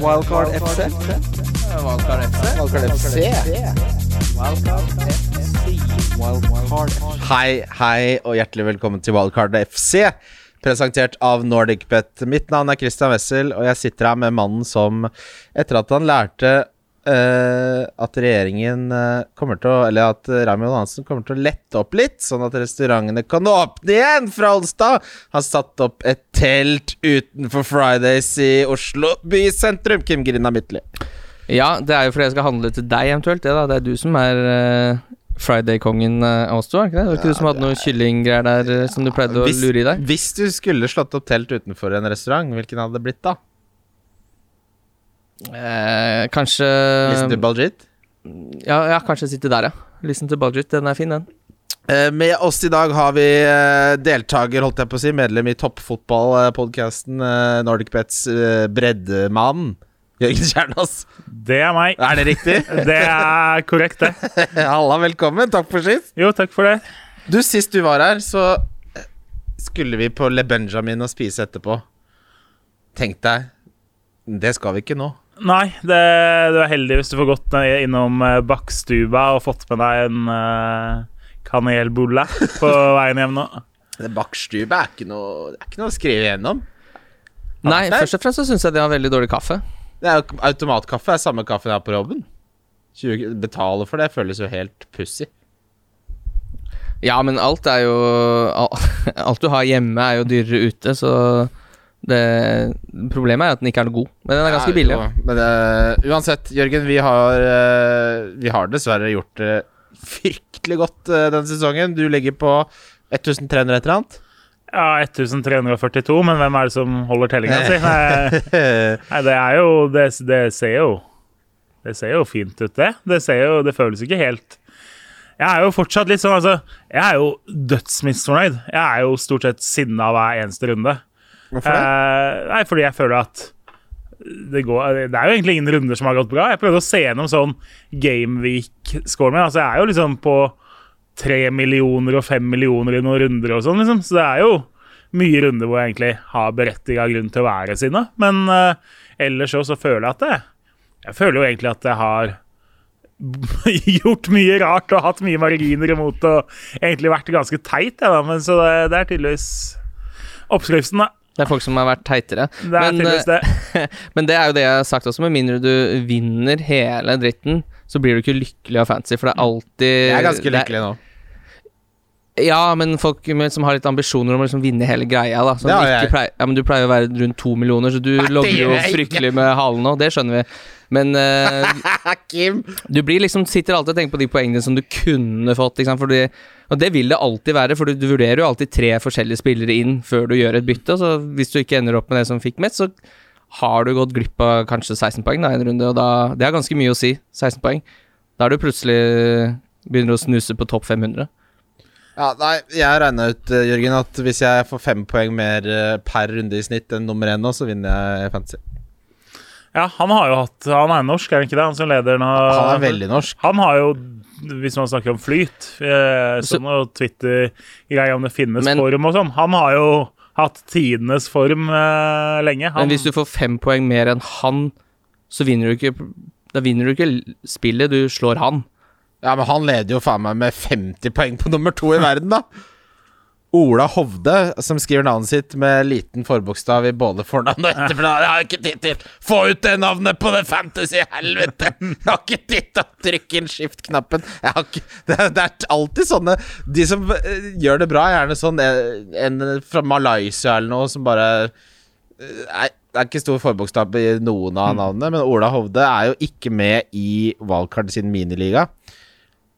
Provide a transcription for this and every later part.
Wildcard FC. Wildcard FC. Wildcard FC. Wildcard FC. Hei, hei, og hjertelig velkommen til Wildcard FC. Presentert av NordicBet. Mitt navn er Christian Wessel, og jeg sitter her med mannen som, etter at han lærte Uh, at regjeringen uh, kommer til å Eller at Raymond Hansen kommer til å lette opp litt, sånn at restaurantene kan åpne igjen fra onsdag, har satt opp et telt utenfor Fridays i Oslo bysentrum. Kim Grinda Midtly. Ja, det er jo fordi jeg skal handle til deg eventuelt. Det, da. det er du som er uh, Friday-kongen uh, av oss to, er ikke det? Var ikke du som hadde noe kyllinggreier der eh, som du pleide å Hvis- lure i deg? Hvis du skulle slått opp telt utenfor en restaurant, hvilken hadde det blitt da? Eh, kanskje Listen to Baljit? ja, ja, kanskje sitte der, ja. Listen to Baljit, den er fin, den. Eh, med oss i dag har vi eh, deltaker, holdt jeg på å si, medlem i toppfotballpodkasten uh, Nordic Bets uh, breddemann. Jørgen Kjernås. Det er meg. Er det riktig? Det er korrekt, det. Halla, velkommen. Takk for sist. Jo, takk for det. Du, sist du var her, så eh, skulle vi på Le Benjamin og spise etterpå. Tenk deg, det skal vi ikke nå. Nei, det, du er heldig hvis du får gått innom bakstuba og fått med deg en uh, kanelbolle på veien hjem nå. Det bakstube er ikke noe, det er ikke noe å skrive igjennom. Nei, nei. først og fremst så syns jeg de har veldig dårlig kaffe. Det er jo Automatkaffe er samme kaffe jeg har på jobben. 20 Betale for det føles jo helt pussig. Ja, men alt er jo Alt du har hjemme, er jo dyrere ute, så det Problemet er at den ikke er noe god, men den er ganske billig. Ja, Men det, uansett, Jørgen, vi har, eh, vi har dessverre gjort det fryktelig godt uh, denne sesongen. Du ligger på 1300 et eller annet. Ja, 1342, men hvem er det som holder tellinga si? Nei, nei, det er jo det, det ser jo Det ser jo fint ut, det. Det ser jo Det føles ikke helt Jeg er jo fortsatt litt sånn, altså Jeg er jo dødsmisfornøyd. Jeg er jo stort sett sinna hver eneste runde. Hvorfor det? Eh, nei, fordi jeg føler at det, går, det er jo egentlig ingen runder som har gått bra. Jeg prøvde å se gjennom sånn Gameweek-scoren min. Altså, jeg er jo liksom på tre millioner og fem millioner i noen runder og sånn, liksom. Så det er jo mye runder hvor jeg egentlig har berettiga grunn til å være sinna. Men uh, ellers så, så føler jeg at det Jeg føler jo egentlig at jeg har gjort mye rart og hatt mye marginer imot og egentlig vært ganske teit, jeg, da. Men så det, det er tydeligvis oppskriften, da. Det er folk som har vært teitere. Det er Men, det. Men det er jo det jeg har sagt også, med mindre du vinner hele dritten, så blir du ikke lykkelig av fantasy, for det er alltid Jeg er ganske lykkelig nå. Ja, men folk med, som har litt ambisjoner om å liksom vinne hele greia, da. Som ja, ikke. Pleier, ja, men du pleier å være rundt to millioner, så du Nei, logger jo fryktelig med halen nå, det skjønner vi. Men uh, Kim! du blir liksom sitter alltid og tenker på de poengene som du kunne fått, sant, fordi Og det vil det alltid være, for du, du vurderer jo alltid tre forskjellige spillere inn før du gjør et bytte, så hvis du ikke ender opp med det som fikk mest, så har du gått glipp av kanskje 16 poeng da, en runde, og da Det er ganske mye å si, 16 poeng. Da er du plutselig begynner å snuse på topp 500. Ja, nei, jeg regna ut, eh, Jørgen, at hvis jeg får fem poeng mer eh, per runde i snitt enn nummer én nå, så vinner jeg fantasy. Ja, han har jo hatt Han er norsk, er han ikke det? Han som leder nå. Han er veldig norsk. Han har jo, hvis man snakker om flyt, eh, sånn og Twitter-greier om det finnes Men- form og sånn, han har jo hatt tidenes form eh, lenge. Han, Men hvis du får fem poeng mer enn han, så vinner du ikke Da vinner du ikke spillet, du slår han. Ja, men han leder jo faen meg med 50 poeng på nummer to i verden, da. Ola Hovde, som skriver navnet sitt med liten forbokstav i både fornavn og etternavn. Jeg har ikke tid til Få ut det navnet på det fantasy-helvete! Jeg har ikke tid til å trykke inn skift-knappen. Ikke det, det er alltid sånne De som eh, gjør det bra, er gjerne sånn eh, en fra Malaysia eller noe som bare er, det er ikke stor forbokstav i noen av navnene, men Ola Hovde er jo ikke med i Wildcard sin miniliga.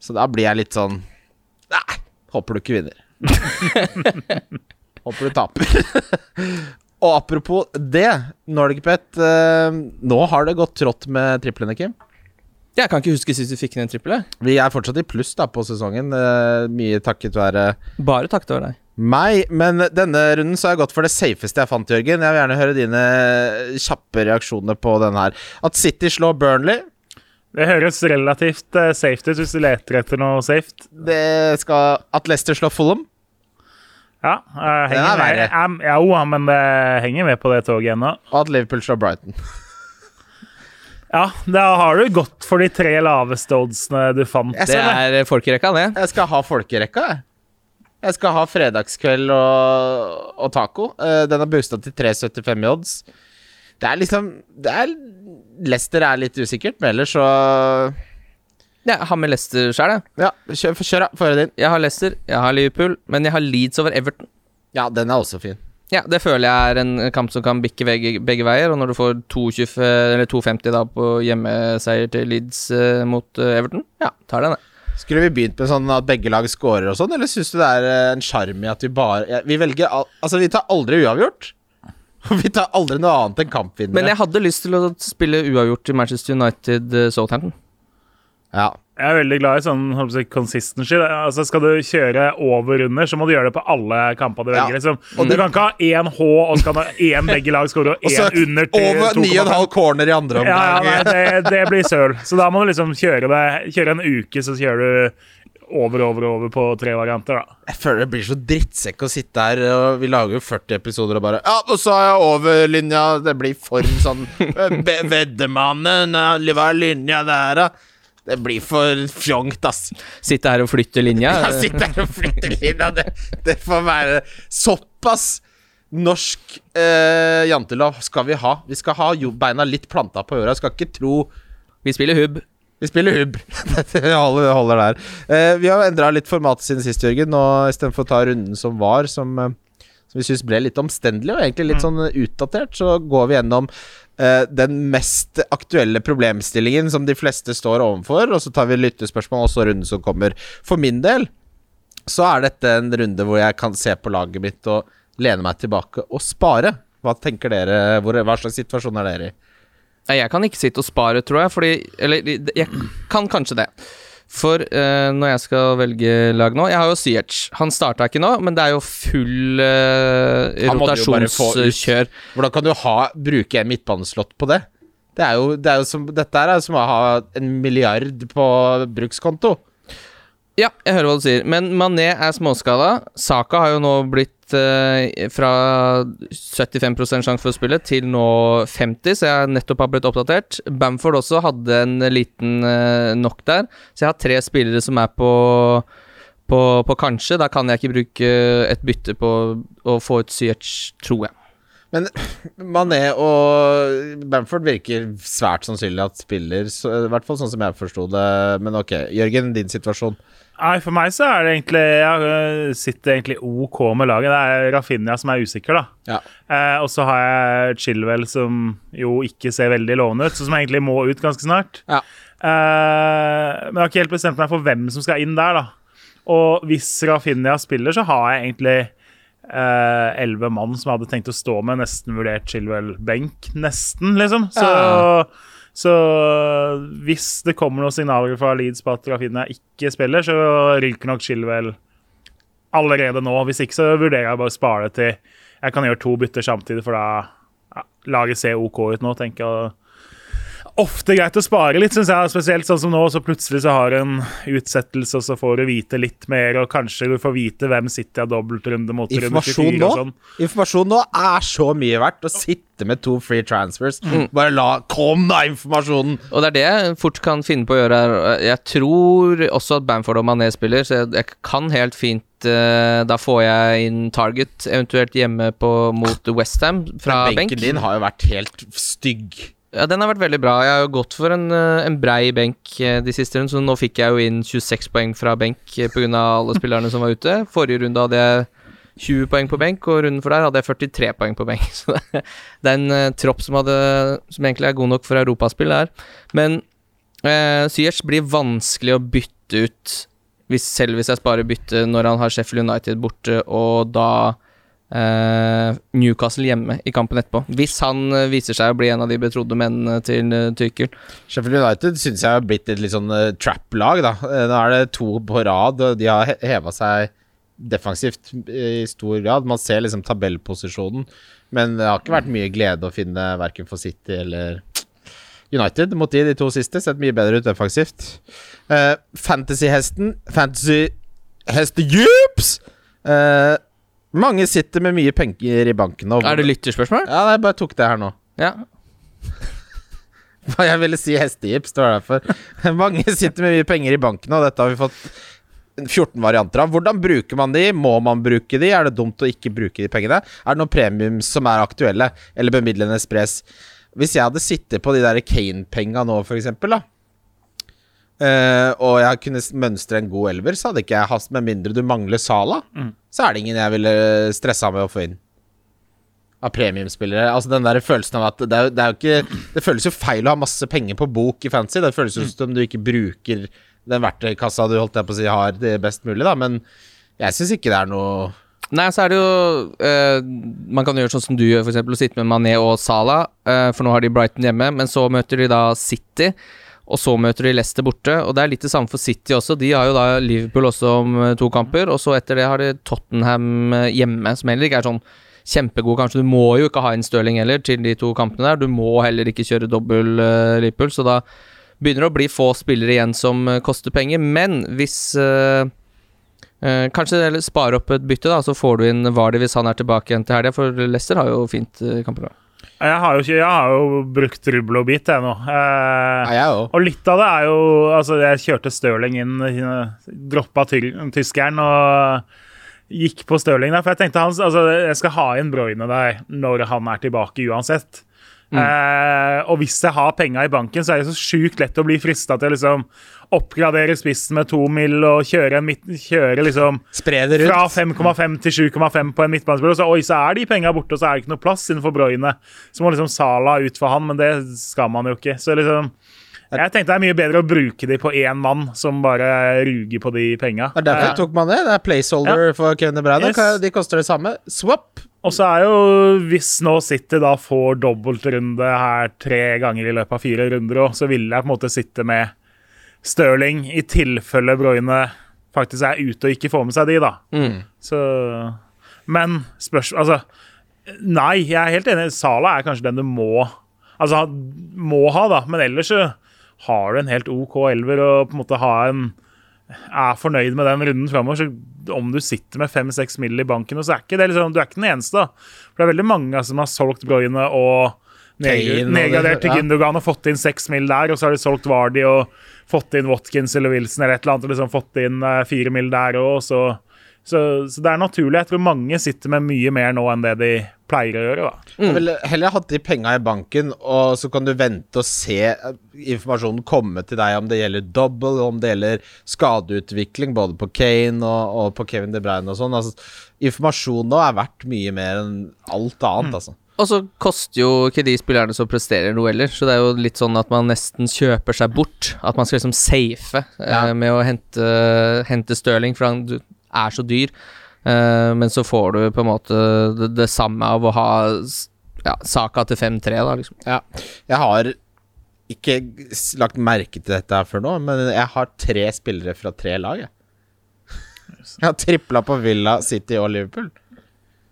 Så da blir jeg litt sånn Nei, håper du ikke vinner. håper du taper. Og apropos det, NordicBet eh, Nå har det gått trått med triplene, Kim. Jeg kan ikke huske sist vi fikk inn en trippel. Vi er fortsatt i pluss da på sesongen, eh, mye takket være Bare takket være deg. meg. Men denne runden så har jeg gått for det safeste jeg fant, Jørgen. Jeg vil gjerne høre dine kjappe reaksjoner på denne her. At City slår Burnley, Det høres relativt uh, safe ut hvis du leter etter noe safe. det skal At Leicester slår Fulham. Ja, uh, Den er henger med. ja, Jeg, men det henger med på det toget ennå. Og at Liverpool slår Brighton. Ja, da har du gått for de tre laveste oddsene du fant. Det er folkerekka, det. jeg skal ha folkerekka, jeg. Jeg skal ha fredagskveld og, og taco. Uh, den er boosta til 3,75 i odds. Det er liksom det er, Leicester er litt usikkert, men ellers så Ja, jeg har med Leicester sjøl, jeg. Ja, kjør, kjør da. Få høre din. Jeg har Leicester, jeg har Liverpool, men jeg har Leeds over Everton. Ja, den er også fin. Ja, det føler jeg er en kamp som kan bikke begge, begge veier. Og når du får 2,25 eller 2,50 da på hjemmeseier til Leeds eh, mot eh, Everton, ja, tar den, det. Skulle vi begynt med sånn at begge lag scorer og sånn, eller syns du det er eh, en sjarm i at vi bare ja, Vi velger al Altså, vi tar aldri uavgjort. Vi tar aldri noe annet enn kampvinnere. Men jeg hadde lyst til å spille uavgjort i Manchester United eh, Southampton. Ja. Jeg er veldig glad i sånn si, consistency. Altså, skal du kjøre over under, så må du gjøre det på alle kamper du Ja. velger. Liksom. Du kan ikke ha én H, og så kan du ha én begge lag score, og én under til over 9,5 corner i andre Ja, ja, det, det blir søl. Så da må du liksom kjøre det Kjøre en uke, så kjører du over, over, over på tre varianter, da. Jeg føler det blir så drittsekk å sitte her, og vi lager jo 40 episoder og bare Ja, nå sa jeg over linja. Det blir for sånn Veddemannen, hva er linja der, da? Det blir for fjongt, ass. Sitte her og flytte linja. ja, sitte her og flytte linja. Det, det får være såpass norsk eh, jantelov skal vi ha. Vi skal ha beina litt planta på jorda. Skal ikke tro Vi spiller hub. Vi spiller hub. vi holder, holder der. Uh, vi har endra litt formatet siden sist, Jørgen. Og Istedenfor å ta runden som var, som, uh, som vi syns ble litt omstendelig og egentlig litt sånn utdatert, så går vi gjennom uh, den mest aktuelle problemstillingen som de fleste står overfor, og så tar vi lyttespørsmål, og så runden som kommer. For min del så er dette en runde hvor jeg kan se på laget mitt og lene meg tilbake og spare. Hva tenker dere? Hvor, hva slags situasjon er dere i? Nei, jeg kan ikke sitte og spare, tror jeg, fordi Eller jeg kan kanskje det. For uh, når jeg skal velge lag nå Jeg har jo Ziyech. Han starta ikke nå, men det er jo full uh, rotasjonskjør. Hvordan kan du ha, bruke en midtbaneslott på det? Det er jo, det er jo som, dette er jo som å ha en milliard på brukskonto. Ja, jeg hører hva du sier, men Mané er småskada. Saka har jo nå blitt eh, fra 75 sjanse for å spille til nå 50, så jeg nettopp har blitt oppdatert. Bamford også hadde en liten eh, knock der, så jeg har tre spillere som er på, på, på kanskje. Da kan jeg ikke bruke et bytte på å få ut Syech, tror jeg. Men Mané og Bamford virker svært sannsynlig at spiller, så, i hvert fall sånn som jeg forsto det. Men ok, Jørgen, din situasjon. Nei, For meg så er det egentlig Jeg øh, sitter egentlig OK med laget. Det er Rafinha som er usikker, da. Ja. Eh, og så har jeg Chilwell, som jo ikke ser veldig lovende ut, så som egentlig må ut ganske snart. Ja. Eh, men jeg har ikke helt bestemt meg for hvem som skal inn der, da. Og hvis Rafinha spiller, så har jeg egentlig elleve mann som jeg hadde tenkt å stå med. Nesten vurdert Chilwell benk. Nesten, liksom. Så, Ja. så hvis det kommer noen signaler fra Leeds på at Rafinha ikke spiller, så ryker nok Chilwell allerede nå. Hvis ikke, så vurderer jeg bare å spare det til jeg kan gjøre to bytter samtidig, for da ja, laget ser OK ut nå, tenker jeg. Ofte greit å spare litt, syns jeg. Spesielt sånn som nå, så plutselig så har du en utsettelse, og så får du vite litt mer, og kanskje du får vite hvem City har dobbeltrunde mot runde Informasjon 24 nå og sånn. Informasjon nå er så mye verdt. Å sitte med to free transfers. Bare la Kom, da, informasjonen! Og det er det jeg fort kan finne på å gjøre her. Jeg tror også at Bamford og Mané spiller, så jeg, jeg kan helt fint eh, Da får jeg inn Target, eventuelt hjemme på, mot Westham fra benk. benken din har jo vært helt stygg. Ja, den har vært veldig bra. Jeg har jo gått for en, eh, en brei benk eh, de siste rundene, så nå fikk jeg jo inn 26 poeng fra benk pga. grunn av alle spillerne som var ute. Forrige runde hadde jeg 20 poeng på benk, og runden for der hadde jeg 43 poeng på benk. Så det, er en eh, tropp som, hadde, som egentlig er god nok for europaspill der. Men uh, Syers blir vanskelig å bytte ut, hvis, selv hvis jeg sparer bytte når han har Sheffield United borte, og da eh, Newcastle hjemme i kampen etterpå. Hvis han eh, viser seg å bli en av de betrodde mennene til uh, Tyrkel. Sheffield United syns jeg har blitt et litt sånn eh, trap-lag, da. Eh, nå er det to på rad, og de har he heva seg defensivt i stor grad. Man ser liksom tabellposisjonen, men det har ikke vært mye glede å finne verken for City eller United mot de, de to siste. Sett mye bedre ut defensivt. Eh, Fantasy-hesten Fantasy-hestejups! Uh, mange sitter med mye penger i banken. Og Er det lytterspørsmål? Ja, jeg bare tok det her nå. Ja. Hva jeg ville si hestegips, det var derfor. Mange sitter med mye penger i banken, og dette har vi fått 14 varianter av. Hvordan bruker man de? Må man bruke de? Er det dumt å ikke bruke de pengene? Er det noen premium som er aktuelle, eller bemidlende spres? Hvis jeg hadde sittet på de der Kane-penga nå, for eksempel, da Uh, og jeg kunne mønstre en god elver, så hadde ikke jeg hast Med mindre du mangler Sala, så er det ingen jeg ville stressa med å få inn. Av premiumspillere. Altså den der følelsen av at det er, det er jo ikke Det føles jo feil å ha masse penger på bok i fantasy. Det føles jo som du ikke bruker den verktøykassa du holdt jeg på å si har det best mulig, da. Men jeg syns ikke det er noe Nei, så er det jo eh, Man kan gjøre sånn som du gjør, f.eks. Å sitte med Mané og Salah, eh, for nå har de Brighton hjemme. Men så møter de da City, og så møter de Leicester borte. Og det er litt det samme for City også. De har jo da Liverpool også om eh, to kamper, og så etter det har de Tottenham eh, hjemme, som heller ikke er sånn kjempegod, kanskje. Du må jo ikke ha en Stirling heller til de to kampene der. Du må heller ikke kjøre dobbel uh, Liverpool, så da begynner det å bli få spillere igjen som uh, koster penger. Men hvis uh, Eh, kanskje spare opp et bytte, da, så får du inn Vardi hvis han er tilbake igjen til helga. For Leicester har jo fint uh, kampprogram. Jeg har jo, ikke, jeg har jo brukt rubbel og bit, jeg nå. Eh, jeg og litt av det er jo Altså, jeg kjørte Stirling inn, droppa ty tyskeren og gikk på Stirling der. For jeg tenkte han, altså, jeg skal ha inn Broyne der når han er tilbake uansett. Eh, og hvis jeg har penga i banken, så er det så sjukt lett å bli frista til å liksom oppgradere spissen med to mil og kjøre, en midt, kjøre liksom Spre det fra 5,5 til 7,5 på en midtbanespiller. og Så, oi, så er de penga borte, og så er det ikke noe plass innenfor Broyne. Så må liksom Sala ut for han, men det skal man jo ikke. Så liksom Jeg tenkte det er mye bedre å bruke de på én mann som bare ruger på de penga. Er derfor jeg tok man det. Det er placeholder for Kevin De Bruyne. Yes. De koster det samme. Swap. Og så er jo, hvis nå City da får dobbeltrunde her tre ganger i løpet av fire runder òg, så vil jeg på en måte sitte med Stirling i tilfelle Broyne faktisk er ute og ikke får med seg de, da. Så Men spørsmål Altså, nei, jeg er helt enig. Sala er kanskje den du må Altså, må ha, da. Men ellers så har du en helt OK elver og på en måte ha en er fornøyd med den runden framover, så om du sitter med fem-seks mill. i banken, og så er ikke det liksom, du er ikke den eneste. da. For det er veldig mange som har solgt Broyne og nedgradert til. Gündogan og fått inn seks mill. der, og så har de solgt Vardy og fått inn Watkins eller Wilson eller et eller annet, og liksom fått inn eh, fire mill. der òg, så, så, så det er naturlig. Jeg tror mange sitter med mye mer nå enn det de pleier å gjøre. da. Jeg ville heller hatt de penga i banken, og så kan du vente og se eh, informasjonen komme til deg om det gjelder double, om det gjelder skadeutvikling, både på Kane og, og på Kevin De Bruyne og sånn. Altså, informasjon nå er verdt mye mer enn alt annet, altså. Og så koster jo ikke de spillerne som presterer noe heller, så det er jo litt sånn at man nesten kjøper seg bort. At man skal liksom safe eh, med å hente, hente Stirling, for han er så dyr. Eh, men så får du på en måte det, det samme av å ha ja, Saka til 5-3, da, liksom. Ja. Jeg har ikke lagt merke til dette her før nå, men jeg har tre spillere fra tre lag, jeg. Jeg har tripla på Villa, City og Liverpool.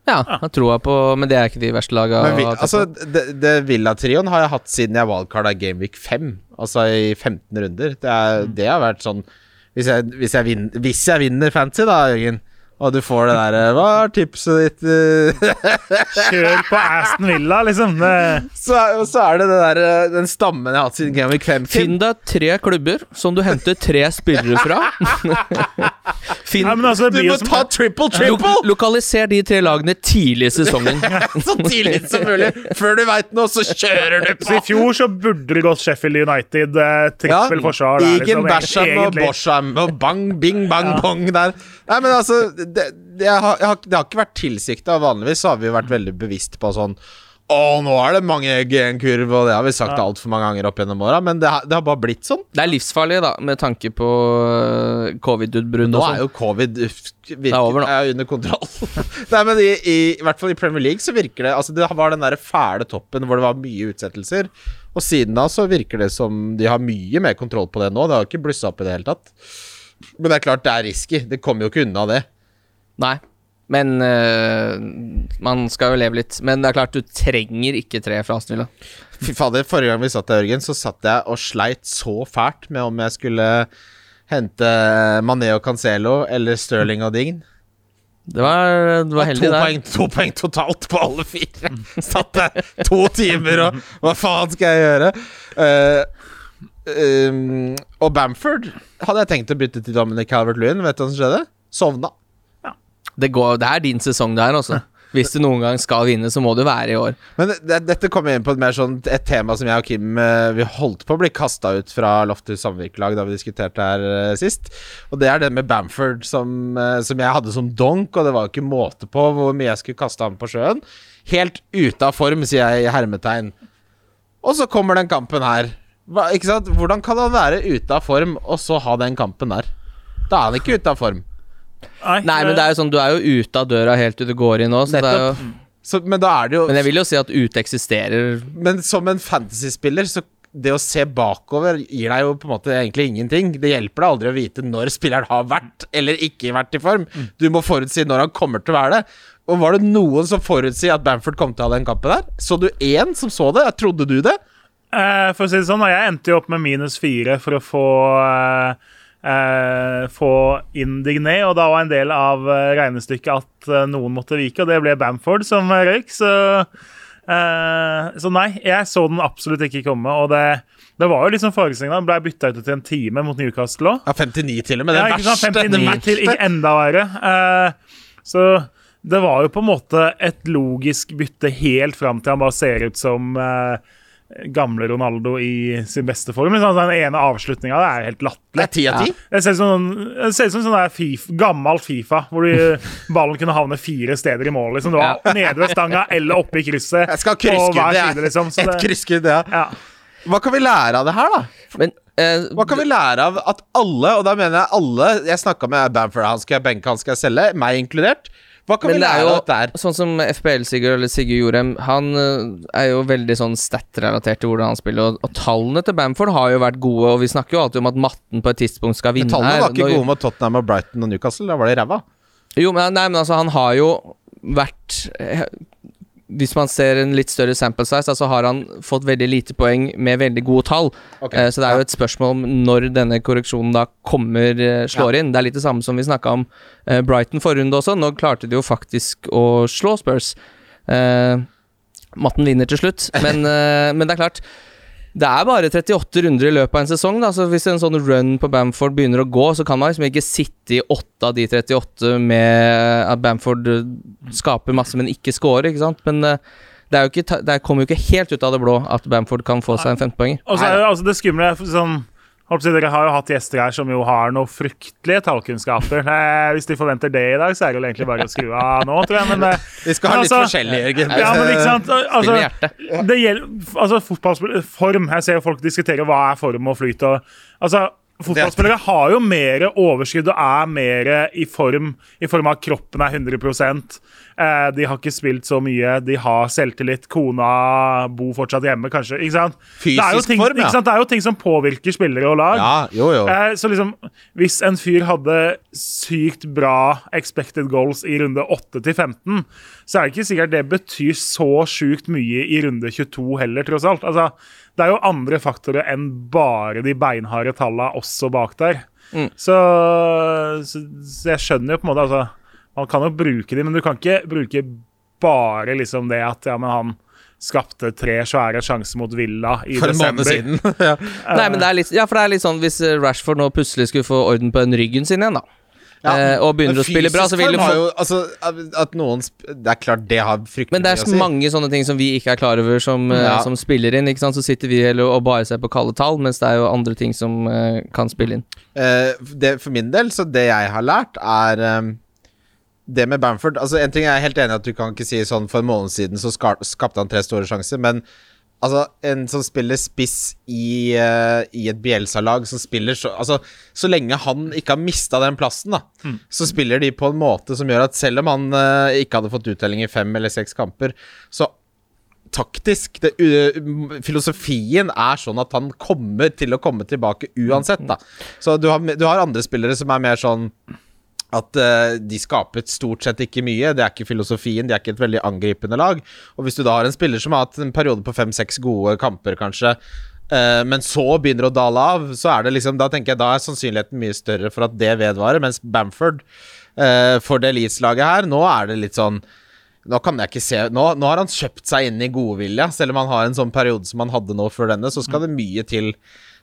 Ja, jeg tror jeg på Men det er ikke de verste laga. Vi, altså, det, det Villa-trioen har jeg hatt siden jeg wildcarda Gameweek 5. Altså i 15 runder. Det, er, det har vært sånn Hvis jeg, hvis jeg, vinner, hvis jeg vinner fancy, da, Jørgen, og du får det derre Hva er tipset ditt? eh?» Kjør på Aston Villa, liksom. Så, så er det, det der, eh, den stammen jeg har hatt siden Gameweek 5. Finn deg tre klubber som du henter tre spillere fra. Finn Nei, altså, Du må som ta triple, Lo triple! lokaliser de tre lagene tidlig i sesongen. Så tidlig som mulig. Før du veit noe, så kjører du Så på! I fjor så burde det gått Sheffield United. Eh, Trippel forsvar der. Liksom, Basham og Borsham Bosham og bang, bing, bang, bong der. Nei, men altså Det, det, har, jeg har, det har ikke vært tilsikta. Vanligvis så har vi vært veldig bevisst på sånn Å, nå er det mange egg i en kurv, og det har vi sagt Ja. altfor mange ganger opp gjennom åra, men det, har- det har bare blitt sånn. Det er livsfarlig, da, med tanke på øh, covid-utbrudd Nå er sånn. jo covid virker, er over nå. er under kontroll. Nei, men i, i, i hvert fall i Premier League så virker det Altså, det var den der fæle toppen hvor det var mye utsettelser. Og siden da så virker det som de har mye mer kontroll på det nå. Det har ikke blussa opp i det hele tatt. Men det er klart det er risky. Det kommer jo ikke unna det. Nei. Men øh, man skal jo leve litt. Men det er klart, du trenger ikke tre fra Aston Villa. Fy fader, forrige gang vi satt der, Jørgen, så satt jeg og sleit så fælt med om jeg skulle hente Mané og Cancelo eller Sterling og Dign. Det var, det var To heldig der. poeng, to poeng totalt på alle fire. Satt der to timer og Hva faen skal jeg gjøre? Eh, um, og Bamford hadde jeg tenkt å bytte til Dominic Calvert-Lewin. Vet du hva som skjedde? Sovna. Det, går, det er din sesong der, altså. Hvis du noen gang skal vinne, så må du være i år. Men det, dette kommer inn på et mer sånn Et tema som jeg og Kim eh, Vi holdt på å bli kasta ut fra Loftus samvirkelag da vi diskuterte her eh, sist. Og det er det med Bamford som, eh, som jeg hadde som donk, og det var jo ikke måte på hvor mye jeg skulle kaste ham på sjøen. Helt ute av form, sier jeg i hermetegn. Og så kommer den kampen her. Hva, ikke sant? Hvordan kan han være ute av form, og så ha den kampen der? Da er han ikke ute av form. Nei, men det er jo sånn, du er jo ute av døra helt til du går inn nå, så det er jo Så, men da er det jo Men jeg vil jo si at ute eksisterer Men som en fantasyspiller, så det å se bakover gir deg jo på en måte egentlig ingenting. Det hjelper deg aldri å vite når spilleren har vært eller ikke vært i form. Du må forutsi når han kommer til å være det. Og var det noen som forutsier at Bamford kom til å ha den kampen der? Så du én som så det? Trodde du det? Eh, for å si det sånn, Jeg endte jo opp med minus fire for å få uh, uh, få inn Digné, og da var en del av regnestykket at noen måtte vike, og det ble Bamford som røyk. Så, så nei, jeg så den absolutt ikke komme. Og det, det var jo liksom forestillinga. Den ble bytta ut til en time mot Newcastle òg. Ja, 59 til og med. Det Ja, ikke sant? verste. 59 til ikke enda verre. Så det var jo på en måte et logisk bytte helt fram til han bare ser ut som eh, gamle Ronaldo i sin beste form. Liksom, den ene avslutninga er helt Det latterlig. er ja. Det ser ut som, det ser som sånn FIFA, gammel Fifa, hvor du, ballen kunne havne fire steder i mål. Liksom. Du var nede ved stanga eller oppe i krysset. Jeg skal krysskudd. side, liksom, så Et det- krysskudd, ja. Ja. Hva kan vi lære av det her, da? Men eh, Hva kan vi lære av at alle, og da mener jeg alle Jeg snakka med Bamford, han skal jeg benke, han skal jeg selge, meg inkludert. Hva kan Men vi lære jo av dette her? sånn som FPL-Sigurd eller Sigurd Jorem, han eh, er jo veldig sånn stat-relatert til hvordan han spiller, og, og tallene til Bamford har jo vært gode, og vi snakker jo alltid om at matten på et tidspunkt skal vinne Men Tallene var ikke Når- gode mot Tottenham og Brighton og Newcastle. Da var det ræva. Jo, men, nei, men altså, han har jo vært eh, Hvis man ser en litt større sample size, så altså, har han fått veldig lite poeng med veldig gode tall. Okay. Uh, så det er jo et spørsmål om når denne korreksjonen da kommer, uh, slår inn. Det er litt det samme som vi snakka om uh, Brighton forrige runde også. Nå klarte de jo faktisk å slå Spurs. Matten vinner til slutt, men, men det er klart det er bare 38 runder i løpet av en sesong. Da. Så Hvis en sånn run på Bamford begynner å gå, så kan man liksom ikke sitte i 8 av de 38 med at Bamford eh, skaper masse, men ikke scorer. Ikke sant? Men eh, det, er jo ikke, det kommer jo ikke helt ut av det blå at Bamford kan få seg en 15-poenger. Altså, så er altså det skumle sånn, Dere har jo hatt gjester her som jo har noe fryktelige tallkunnskaper. Hvis de forventer det i dag, så er det jo egentlig bare å skru av nå, tror jeg. Men, eh, Vi skal ha litt altså- forskjellig, Jørgen. ja, men ikke sant? Altså, det gjelder, altså fotballform form Jeg ser jo folk diskutere hva er form og flyt. Og, altså, fotballspillere har jo mer overskudd og er mer i form i form av at kroppen er 100 eh, De har ikke spilt så mye, de har selvtillit. Kona bor fortsatt hjemme, kanskje. Ikke sant? Fysisk ting, form, ja. det er jo ting som påvirker spillere og lag. Ja, jo, jo. Eh, så liksom, hvis en fyr hadde sykt bra expected goals i runde 8 til 15, så er det ikke sikkert det betyr så sjukt mye i runde 22 heller, tross alt. Altså, det er jo andre faktorer enn bare de beinharde tallene også bak der. Mm. Så, så, så jeg skjønner jo på en måte altså, Man kan jo bruke de, men du kan ikke bruke bare liksom det at ja, men han skapte tre svære sjanser mot Villa i For en måned desember. siden. ja. Nei, men det er litt, ja, for det er litt sånn hvis Rashford nå plutselig skulle få orden på den ryggen sin igjen, da. Ja, eh, og begynner å spille bra, så vil du få jo, altså, at noen Det er klart det har fryktelig Men det er så si. mange sånne ting som vi ikke er klar over, som, eh, Ja. som spiller inn. Så sitter vi heller og bare ser på kalde tall, mens det er jo andre ting som uh, kan spille inn. Uh, det, for min del, så det jeg har lært, er um det med Bamford Altså En ting jeg er helt enig i at du kan ikke si sånn for en måned siden så skapte han tre store sjanser, men altså en som spiller spiss i, uh, i et Bielsa-lag, som spiller så Altså, så lenge han ikke har mista den plassen, da, så spiller de på en måte som gjør at selv om han uh, ikke hadde fått uttelling i fem eller seks kamper, så taktisk det, uh, Filosofien er sånn at han kommer til å komme tilbake uansett, da. Så du har, du har andre spillere som er mer sånn at uh, de skapet stort sett ikke mye. Det er ikke filosofien, de er ikke et veldig angripende lag. Og hvis du da har en spiller som har hatt en periode på fem-seks gode kamper, kanskje, uh, men så begynner å dale av, så er det liksom Da tenker jeg da er sannsynligheten mye større for at det vedvarer, mens Bamford uh, for det Leeds-laget her. Nå er det litt sånn Nå kan jeg ikke se Nå, nå har han kjøpt seg inn i godvilje. Selv om han har en sånn periode som han hadde nå før denne, så skal det mye til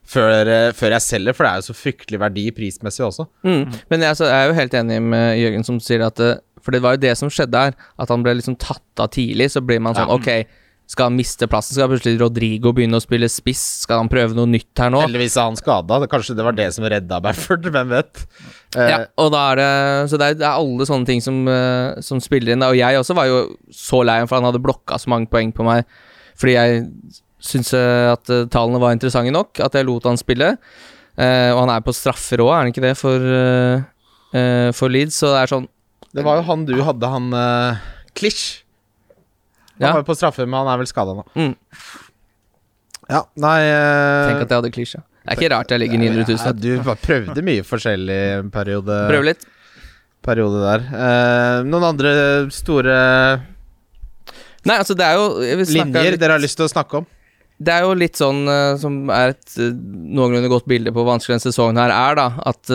før, eh, før jeg selger, for det er jo så fryktelig verdi prismessig også. Mm. Men jeg, altså, jeg er jo helt enig med Jørgen som sier at eh, For det var jo det som skjedde her, at han ble liksom tatt av tidlig. Så blir man sånn Ja. Ok, skal han miste plassen? Skal plutselig Rodrigo begynne å spille spiss? Skal han prøve noe nytt her nå? Heldigvis er han skada. Kanskje det var det som redda Bafford, hvem vet. Eh, Ja, og da er det Så det er, det er alle sånne ting som, eh, som spiller inn. Og jeg også var jo så lei ham, for han hadde blokka så mange poeng på meg. Fordi jeg syns at eh, tallene var interessante nok, at jeg lot han spille. Eh, og han er på straffer òg, er han ikke det, for, eh, eh, for Leeds? Så det er sånn Det var jo han du hadde, han uh, Klisj. Han Ja. var jo på straffer, men han er vel skada nå. Mm. Ja, nei eh, Tenk at jeg hadde klisja. Det er ikke rart jeg ligger 900 ja, 000. Du bare prøvde mye forskjellig en periode, Prøv litt. periode der. Eh, noen andre store Nei, altså, det er jo linjer litt- dere har lyst til å snakke om? Det er jo litt sånn eh, som er et eh, noenlunde godt bilde på hvor vanskelig denne sesongen her er, da. At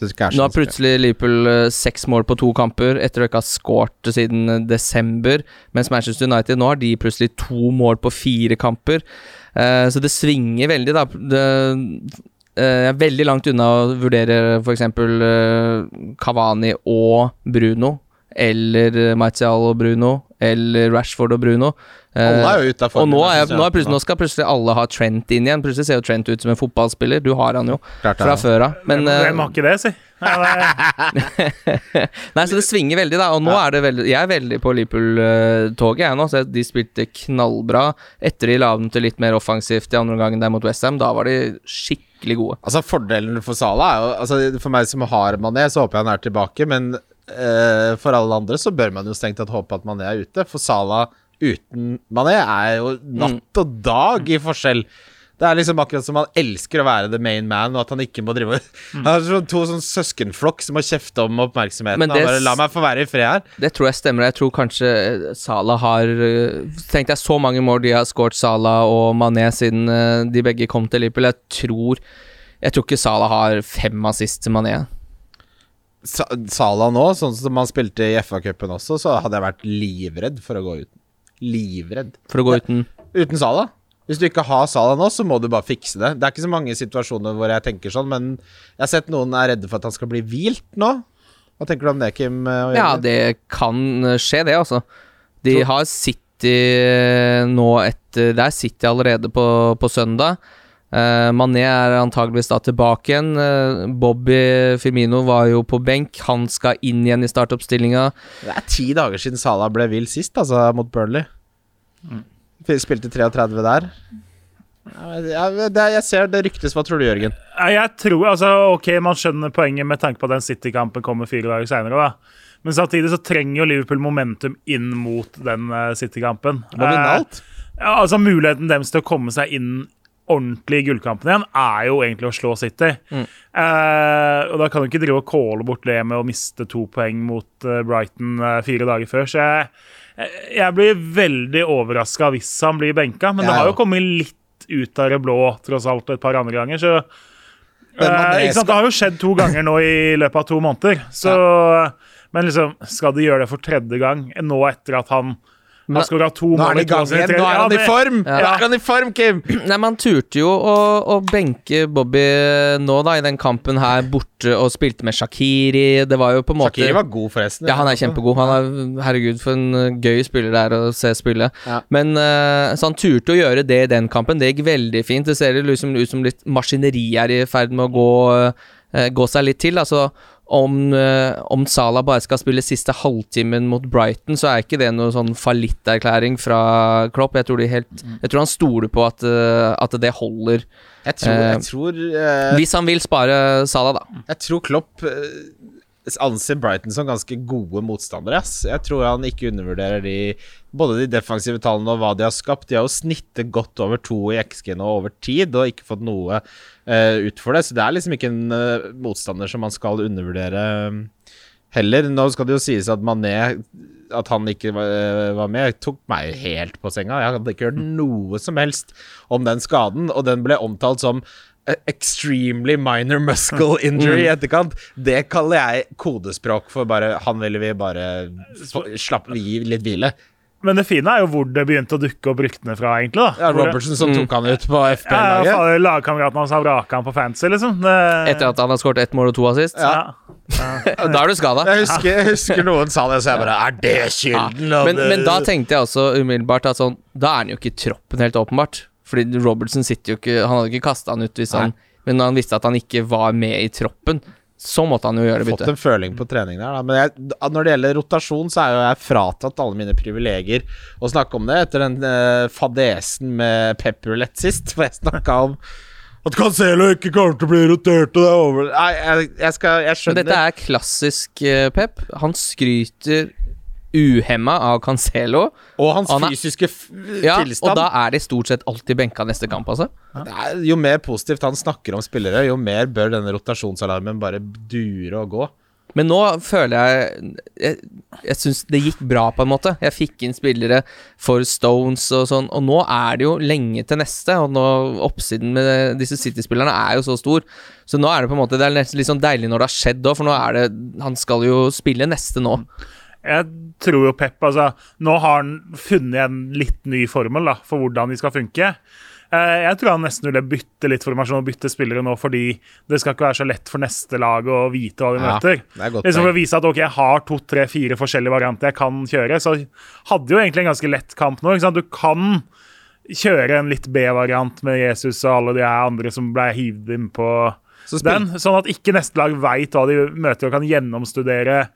så Nå har plutselig Liverpool seks mål på to kamper etter å ikke ha skåret siden desember. Mens Manchester United nå har de plutselig to mål på fire kamper. Uh, så det svinger veldig, da. Det, uh, jeg er veldig langt unna å vurdere f.eks. Uh, Cavani og Bruno. Eller uh, Martial og Bruno. Eller Rashford og Bruno. Eh, Alle er jo ute og nå, er, jeg, nå, er plutselig, nå skal plutselig alle ha Trent inn igjen. Plutselig ser jo Trent ut som en fotballspiller. Du har han jo Klart fra ja. før av. Men hvem, eh, har ikke det, si? Nei, så det svinger veldig, da. Og nå Ja. er det veldig Jeg er veldig på Liverpool-toget, jeg nå. Så de spilte knallbra. Etter de la dem til litt mer offensivt i andre omgang der mot Westham, da var de skikkelig gode. Altså Fordelen for Salah er jo altså, For meg som har Mané, så håper jeg han er tilbake. Men eh, for alle andre så bør man jo strengt tatt håpe at Mané er ute. For Salah uten Mané er jo natt og dag i forskjell. Det er liksom akkurat som han elsker å være the main man, og at han ikke må drive Han har sånn to sånn søskenflokk som må kjefte om oppmerksomheten. Han det bare, La meg få være i fred her. Det tror jeg stemmer. Jeg tror kanskje eh, Salah har eh, Tenk deg så mange mål de har skåret Salah og Mané siden eh, de begge kom til Liverpool. Jeg tror Jeg tror ikke Salah har fem assist til Mané. Sa Salah nå, sånn som han spilte i FA-cupen også, så hadde jeg vært livredd for å gå uten. Livredd. For å gå uten Uten Sala. Hvis du ikke har Sala nå, så må du bare fikse det. Det er ikke så mange situasjoner hvor jeg tenker sånn, men jeg har sett noen er redde for at han skal bli hvilt nå. Hva tenker du om det, Kim? eh, Ja, det kan eh, skje, det, altså. De har City eh, nå etter Det er City allerede på, på søndag. Eh, Mané er antageligvis da tilbake igjen. Uh, Bobby Firmino var jo på benk. Han skal inn igjen i startoppstillinga. Det er ti dager siden Salah ble vill sist, altså, mot Burnley. Spilte 33 der. Ja, jeg, det, jeg ser det ryktes. Hva tror du, Jørgen? Jeg tror, altså, ok, Man skjønner poenget med tanke på at den City-kampen kommer fire dager seinere. Men samtidig så trenger jo Liverpool momentum inn mot den eh, City-kampen. Vinne Eh. Ja, altså Muligheten deres til å komme seg inn ordentlig i gullkampen igjen, er jo egentlig å slå City. Eh, og da kan du ikke drive og calle bort det med å miste to poeng mot eh, Brighton eh, fire dager før. Så jeg, jeg- jeg blir veldig overraska hvis han blir benka, men det har jo kommet litt ut av det blå tross alt et par andre ganger. så Eh, ikke sant? Det har jo skjedd to ganger nå i løpet av to måneder. Så, Men liksom, skal de gjøre det for tredje gang nå etter at han har ha to Nå er han i gang igjen! Nå er han i det- form! Nå Ja. er han i form, Kim! Nei, Man turte jo å, å benke Bobby nå, da, i den kampen her borte, og spilte med Shakiri. Det var jo på en måte Shakiri var god, forresten. Ja, han er kjempegod. Han er, herregud, for en uh, gøy spiller det er å se spille. Ja. Men uh, Så han turte å gjøre det i den kampen. Det gikk veldig fint. Det ser liksom ut som litt maskineri er i ferd med å gå, uh, gå seg litt til. Altså, om, uh, om Salah bare skal spille siste halvtimen mot Brighton, så er ikke det noen sånn fallitterklæring fra Klopp. Jeg tror, helt, jeg tror han stoler på at, uh, at det holder. Jeg tror, Eh, jeg tror, eh, Hvis han vil spare Salah, da. jeg tror Klopp eh, anser Brighton som ganske gode motstandere. Ass. Jeg tror han ikke undervurderer de både de defensive tallene og hva de har skapt. De har jo snittet godt over to i XG nå over tid og ikke fått noe ut for det. Så det er liksom ikke en uh, motstander som man skal undervurdere eh, heller. Nå skal det jo sies at Mané at han ikke var, eh, var med, tok meg helt på senga. Jeg hadde ikke hørt noe som helst om den skaden, og den ble omtalt som extremely minor muscle injury i etterkant. Det kaller jeg kodespråk for bare Han ville vi bare slappe gi litt hvile. Men det fine er jo hvor det begynte å dukke opp ryktene fra, egentlig. da. Ja, Robertson som tok han ut på Ja, FP-laget. Ja, Lagkameraten hans har vraka han på fancy, liksom. Det, Etter at han har skåret ett mål og to assist. ja. Da er du skada. Jeg husker, jeg husker noen sa det, så jeg bare Er det skylden? av Men, men da tenkte jeg også umiddelbart at sånn Da er han jo ikke i troppen, helt åpenbart. Fordi Robertson sitter jo ikke Han hadde ikke kasta han ut hvis han Men når han visste at han ikke var med i troppen, så måtte han jo gjøre fått bytte. en føling på trening der, da. Men jeg, når det gjelder rotasjon, så er jo jeg fratatt alle mine privilegier å snakke om det etter den uh, fadesen med pepperlett sist, for jeg snakka om at Cancelo ikke kommer til å bli rotert, og det er over Nei, jeg, jeg skal Jeg Men skjønner dette er klassisk uh, Pep. Han skryter uhemma av Cancelo. Og hans Han er- fysiske Ja, og da er de stort sett alltid benka neste kamp, altså. Ja. jo mer positivt han snakker om spillere, jo mer bør denne rotasjonsalarmen bare dure og gå. Men nå føler jeg Jeg, jeg syns det gikk bra, på en måte. Jeg fikk inn spillere for Stones og sånn, og nå er det jo lenge til neste. Og nå oppsiden med disse City-spillerne er jo så stor, så nå er det på en måte Det er litt sånn deilig når det har skjedd òg, for nå er det Han skal jo spille neste nå. Jeg tror jo Pep altså, Nå har han funnet en litt ny formel da, for hvordan de skal funke. Eh, Jeg tror han nesten ville bytte litt formasjon og bytte spillere nå, fordi det skal ikke være så lett for neste lag å vite hva de Ja, møter. er Liksom For å vise at ok, jeg har to, tre, fire forskjellige varianter jeg kan kjøre, så hadde jo egentlig en ganske lett kamp nå. Du kan kjøre en litt B-variant med Jesus og alle de andre som ble hivd inn på den, sånn at ikke neste lag veit hva de møter og kan gjennomstudere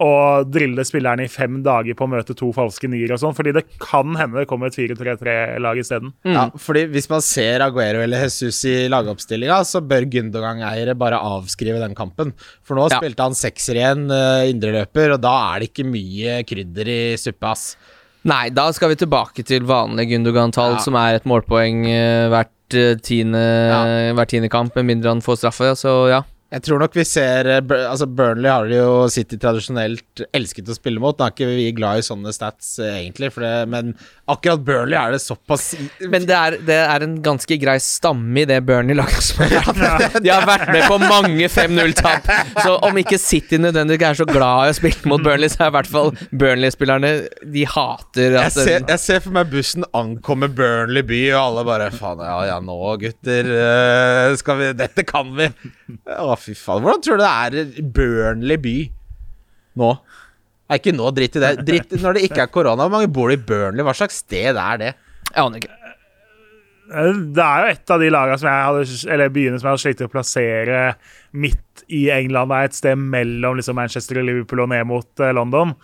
og drille spillerne i fem dager på å møte to falske nier og sånn, fordi det kan hende det kommer et 4-3-3-lag isteden. Ja, fordi Hvis man ser Aguero eller Jesus i lagoppstillinga, så bør Gundogan-eiere bare avskrive den kampen. For nå Ja. spilte han sekser igjen, uh, indreløper, og da er det ikke mye krydder i suppa, ass. Nei, da skal vi tilbake til vanlig Gundogan-tall, Ja. som er et målpoeng eh, hvert, eh, tiende, hver tiende kamp, med mindre han får straffe. Så ja. Jeg tror nok vi ser eh, Altså Burnley har jo City tradisjonelt elsket å spille mot. Da er ikke vi glad i sånne stats, eh, egentlig, for det, men akkurat Burnley er det såpass Men det er, det er en ganske grei stamme i det Burnley-laget som har De har vært med på mange 5-0-tap. Så om ikke City nødvendigvis er så glad i å spille mot Burnley, så er i hvert fall Burnley-spillerne De hater jeg ser, jeg ser for meg bussen ankomme Burnley by, og alle bare Faen, ja ja, nå gutter eh, skal vi Dette kan vi. Å, fy faen. Hvordan tror du det er Burnley by nå? Nei, ikke nå, dritt i det. Dritt når det ikke er korona. Hvor mange bor det i Burnley? Hva slags sted er det? Jeg aner ikke. Eh, Det er jo et av de lagene som jeg hadde, eller byene som jeg hadde slitt å plassere midt i England. Det er et sted mellom liksom Manchester og Liverpool og ned mot eh, London.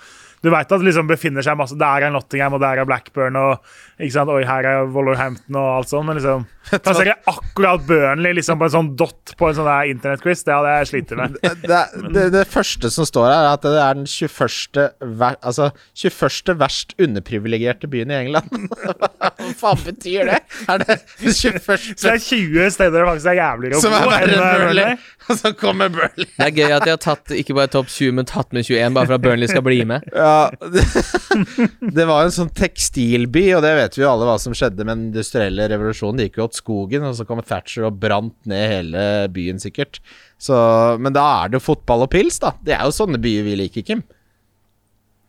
Du veit at det liksom befinner seg masse Der er Nottingham, og der er Blackburn, og ikke sant? Oi, her er Wolverhampton og alt sånt. Men liksom plassere akkurat Burnley liksom på en sånn dot på en sånn der internettquiz, det hadde jeg slitt med. Det, det, det første som står her, er at det er den 21. Ver, altså 21. verst underprivilegerte byen i England. Hva faen betyr det? Er det den 21. Så det er 20 steder det faktisk er jævligere å er bo enn eh, Burnley? Burnley? Og så kommer Burnley. Det er gøy at de har tatt ikke bare topp 20, men tatt med 21, bare for at Burnley skal bli med. Ja, det, det var en sånn tekstilby, og det vet vi jo alle hva som skjedde med den industrielle revolusjonen. Det gikk jo åt skogen, og så kom Thatcher og brant ned hele byen, sikkert. Så, men da er det jo fotball og pils, da. Det er jo sånne byer vi liker, Kim.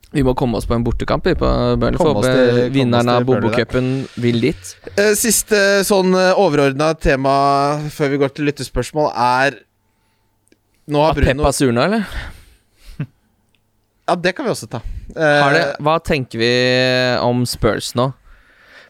Vi må komme oss på en bortekamp vi, på Burnley. Oss til- vinneren av Bobokupen vil dit. Eh, Siste sånn overordna tema før vi går til lyttespørsmål, er Nå har Har Bruno Peppa surna, eller? Ja, det kan vi også ta. Eh, Har det, hva tenker vi om Spurs nå?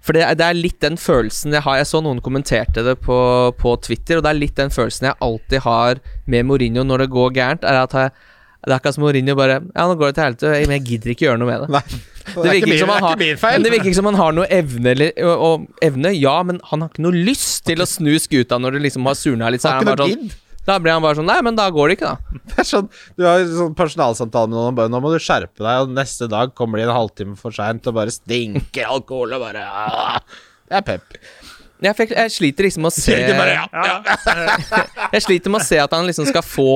For det, det er litt den følelsen jeg har. Jeg så noen kommenterte det på, på Twitter, og det er litt den følelsen jeg alltid har med Mourinho når det går gærent. Er at jeg, Det er akkurat som Mourinho bare Ja, nå går det til helvete, men jeg gidder ikke gjøre noe med det. Nei, det, er ikke min, har, det virker ikke som han har noe evne eller, og, og, Evne, ja, men han har ikke noe lyst til å snu skuta når det liksom har surna litt. Så er han bare sånn. Da blir han bare sånn Nei, men da går det ikke, da. Det er sånn, du har sånn personalsamtale med noen og bare 'Nå må du skjerpe deg', og neste dag kommer de en halvtime for seint og bare stinker alkohol og bare Aah. Det er pep. Jeg, fikk, jeg sliter liksom med å se bare, ja, ja. Jeg sliter med å se at han liksom skal få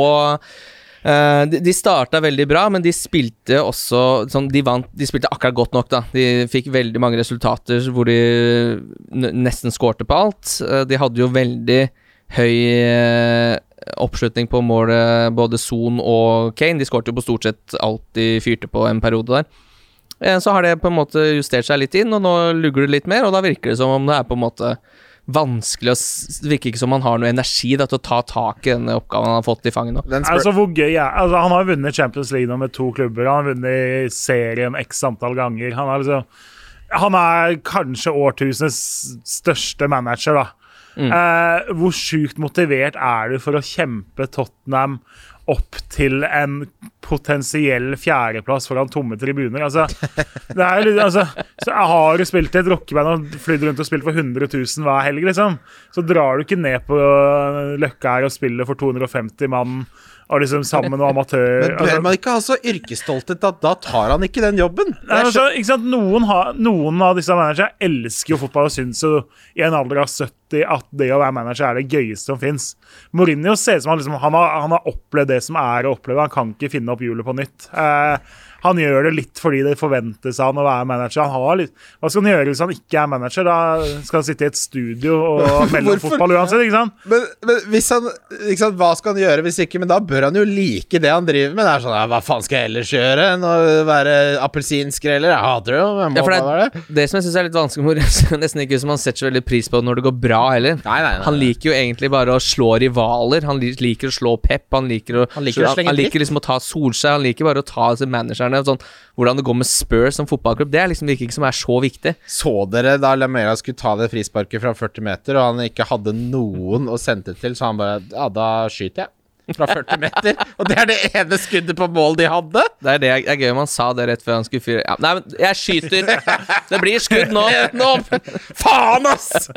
Uh, de, de starta veldig bra, men de spilte også sånn, de, vant, de spilte akkurat godt nok, da. De fikk veldig mange resultater hvor de nesten skårte på alt. Uh, de hadde jo veldig høy eh, oppslutning på målet både Son og Kane. De skåret jo på stort sett alt de fyrte på en periode der. Eh, Så har det på en måte justert seg litt inn, og nå lugger det litt mer, og da virker det som om det er på en måte vanskelig å Det virker ikke som han har noe energi da, til å ta tak i denne oppgaven han har fått i fanget nå. Altså, hvor gøy er altså, Han har vunnet Champions League nå med to klubber. Han har vunnet serien x antall ganger. Han er, liksom, han er kanskje årtusenets største manager, da. Eh, hvor sjukt motivert er du for å kjempe Tottenham opp til en potensiell fjerdeplass foran tomme tribuner? Altså, det er altså, så har du spilt i et rockeband og flydd rundt og spilt for 100 000 hver helg, liksom, så drar du ikke ned på Løkka her og spiller for 250 mann og liksom sammen med amatør... Men bør man ikke ha så yrkesstolthet at da tar han ikke den jobben? Nei, altså, ikke sant? Noen, har, noen av disse managerne elsker jo fotball og syns jo i en alder av 70 at det å være manager er det gøyeste som fins. Mourinho ser ut som han, liksom, han, har, han har opplevd det som er å oppleve. Han kan ikke finne opp hjulet på nytt. Eh, han gjør det litt fordi det forventes av han å være manager. Han har litt, hva skal han gjøre hvis han ikke er manager? Da skal han sitte i et studio og melde om fotball uansett, ikke sant? Men, men hvis han ikke sant, Hva skal han gjøre hvis ikke? Men da bør han jo like det han driver med. Det er sånn, ja, Hva faen skal jeg ellers gjøre enn å være appelsinskreller? Jeg hater det jo. men Ja, for bare det, det som jeg syns er litt vanskelig Mourinho, er nesten ikke som han setter så veldig pris på når det går bra heller. Nei, nei, nei. Han liker jo egentlig bare å slå rivaler. Han liker å slå Pep. Han liker å, Han liker å slenge han liker liksom å ta Solskjær. Han liker bare å ta altså, managerne. Sånn, hvordan det går med Spurs som fotballklubb, det er liksom virker ikke som er så viktig. Så dere da Lamela skulle ta det frisparket fra 40 meter, og han ikke hadde noen å sende til, så han bare Ja, da skyter jeg. Fra 40 meter. Og det er det ene skuddet på mål de hadde. Det er det jeg- det er gøy om han sa det rett før han skulle fyre ja, Nei, men jeg skyter! Det blir skudd nå! Nå Faen, ass!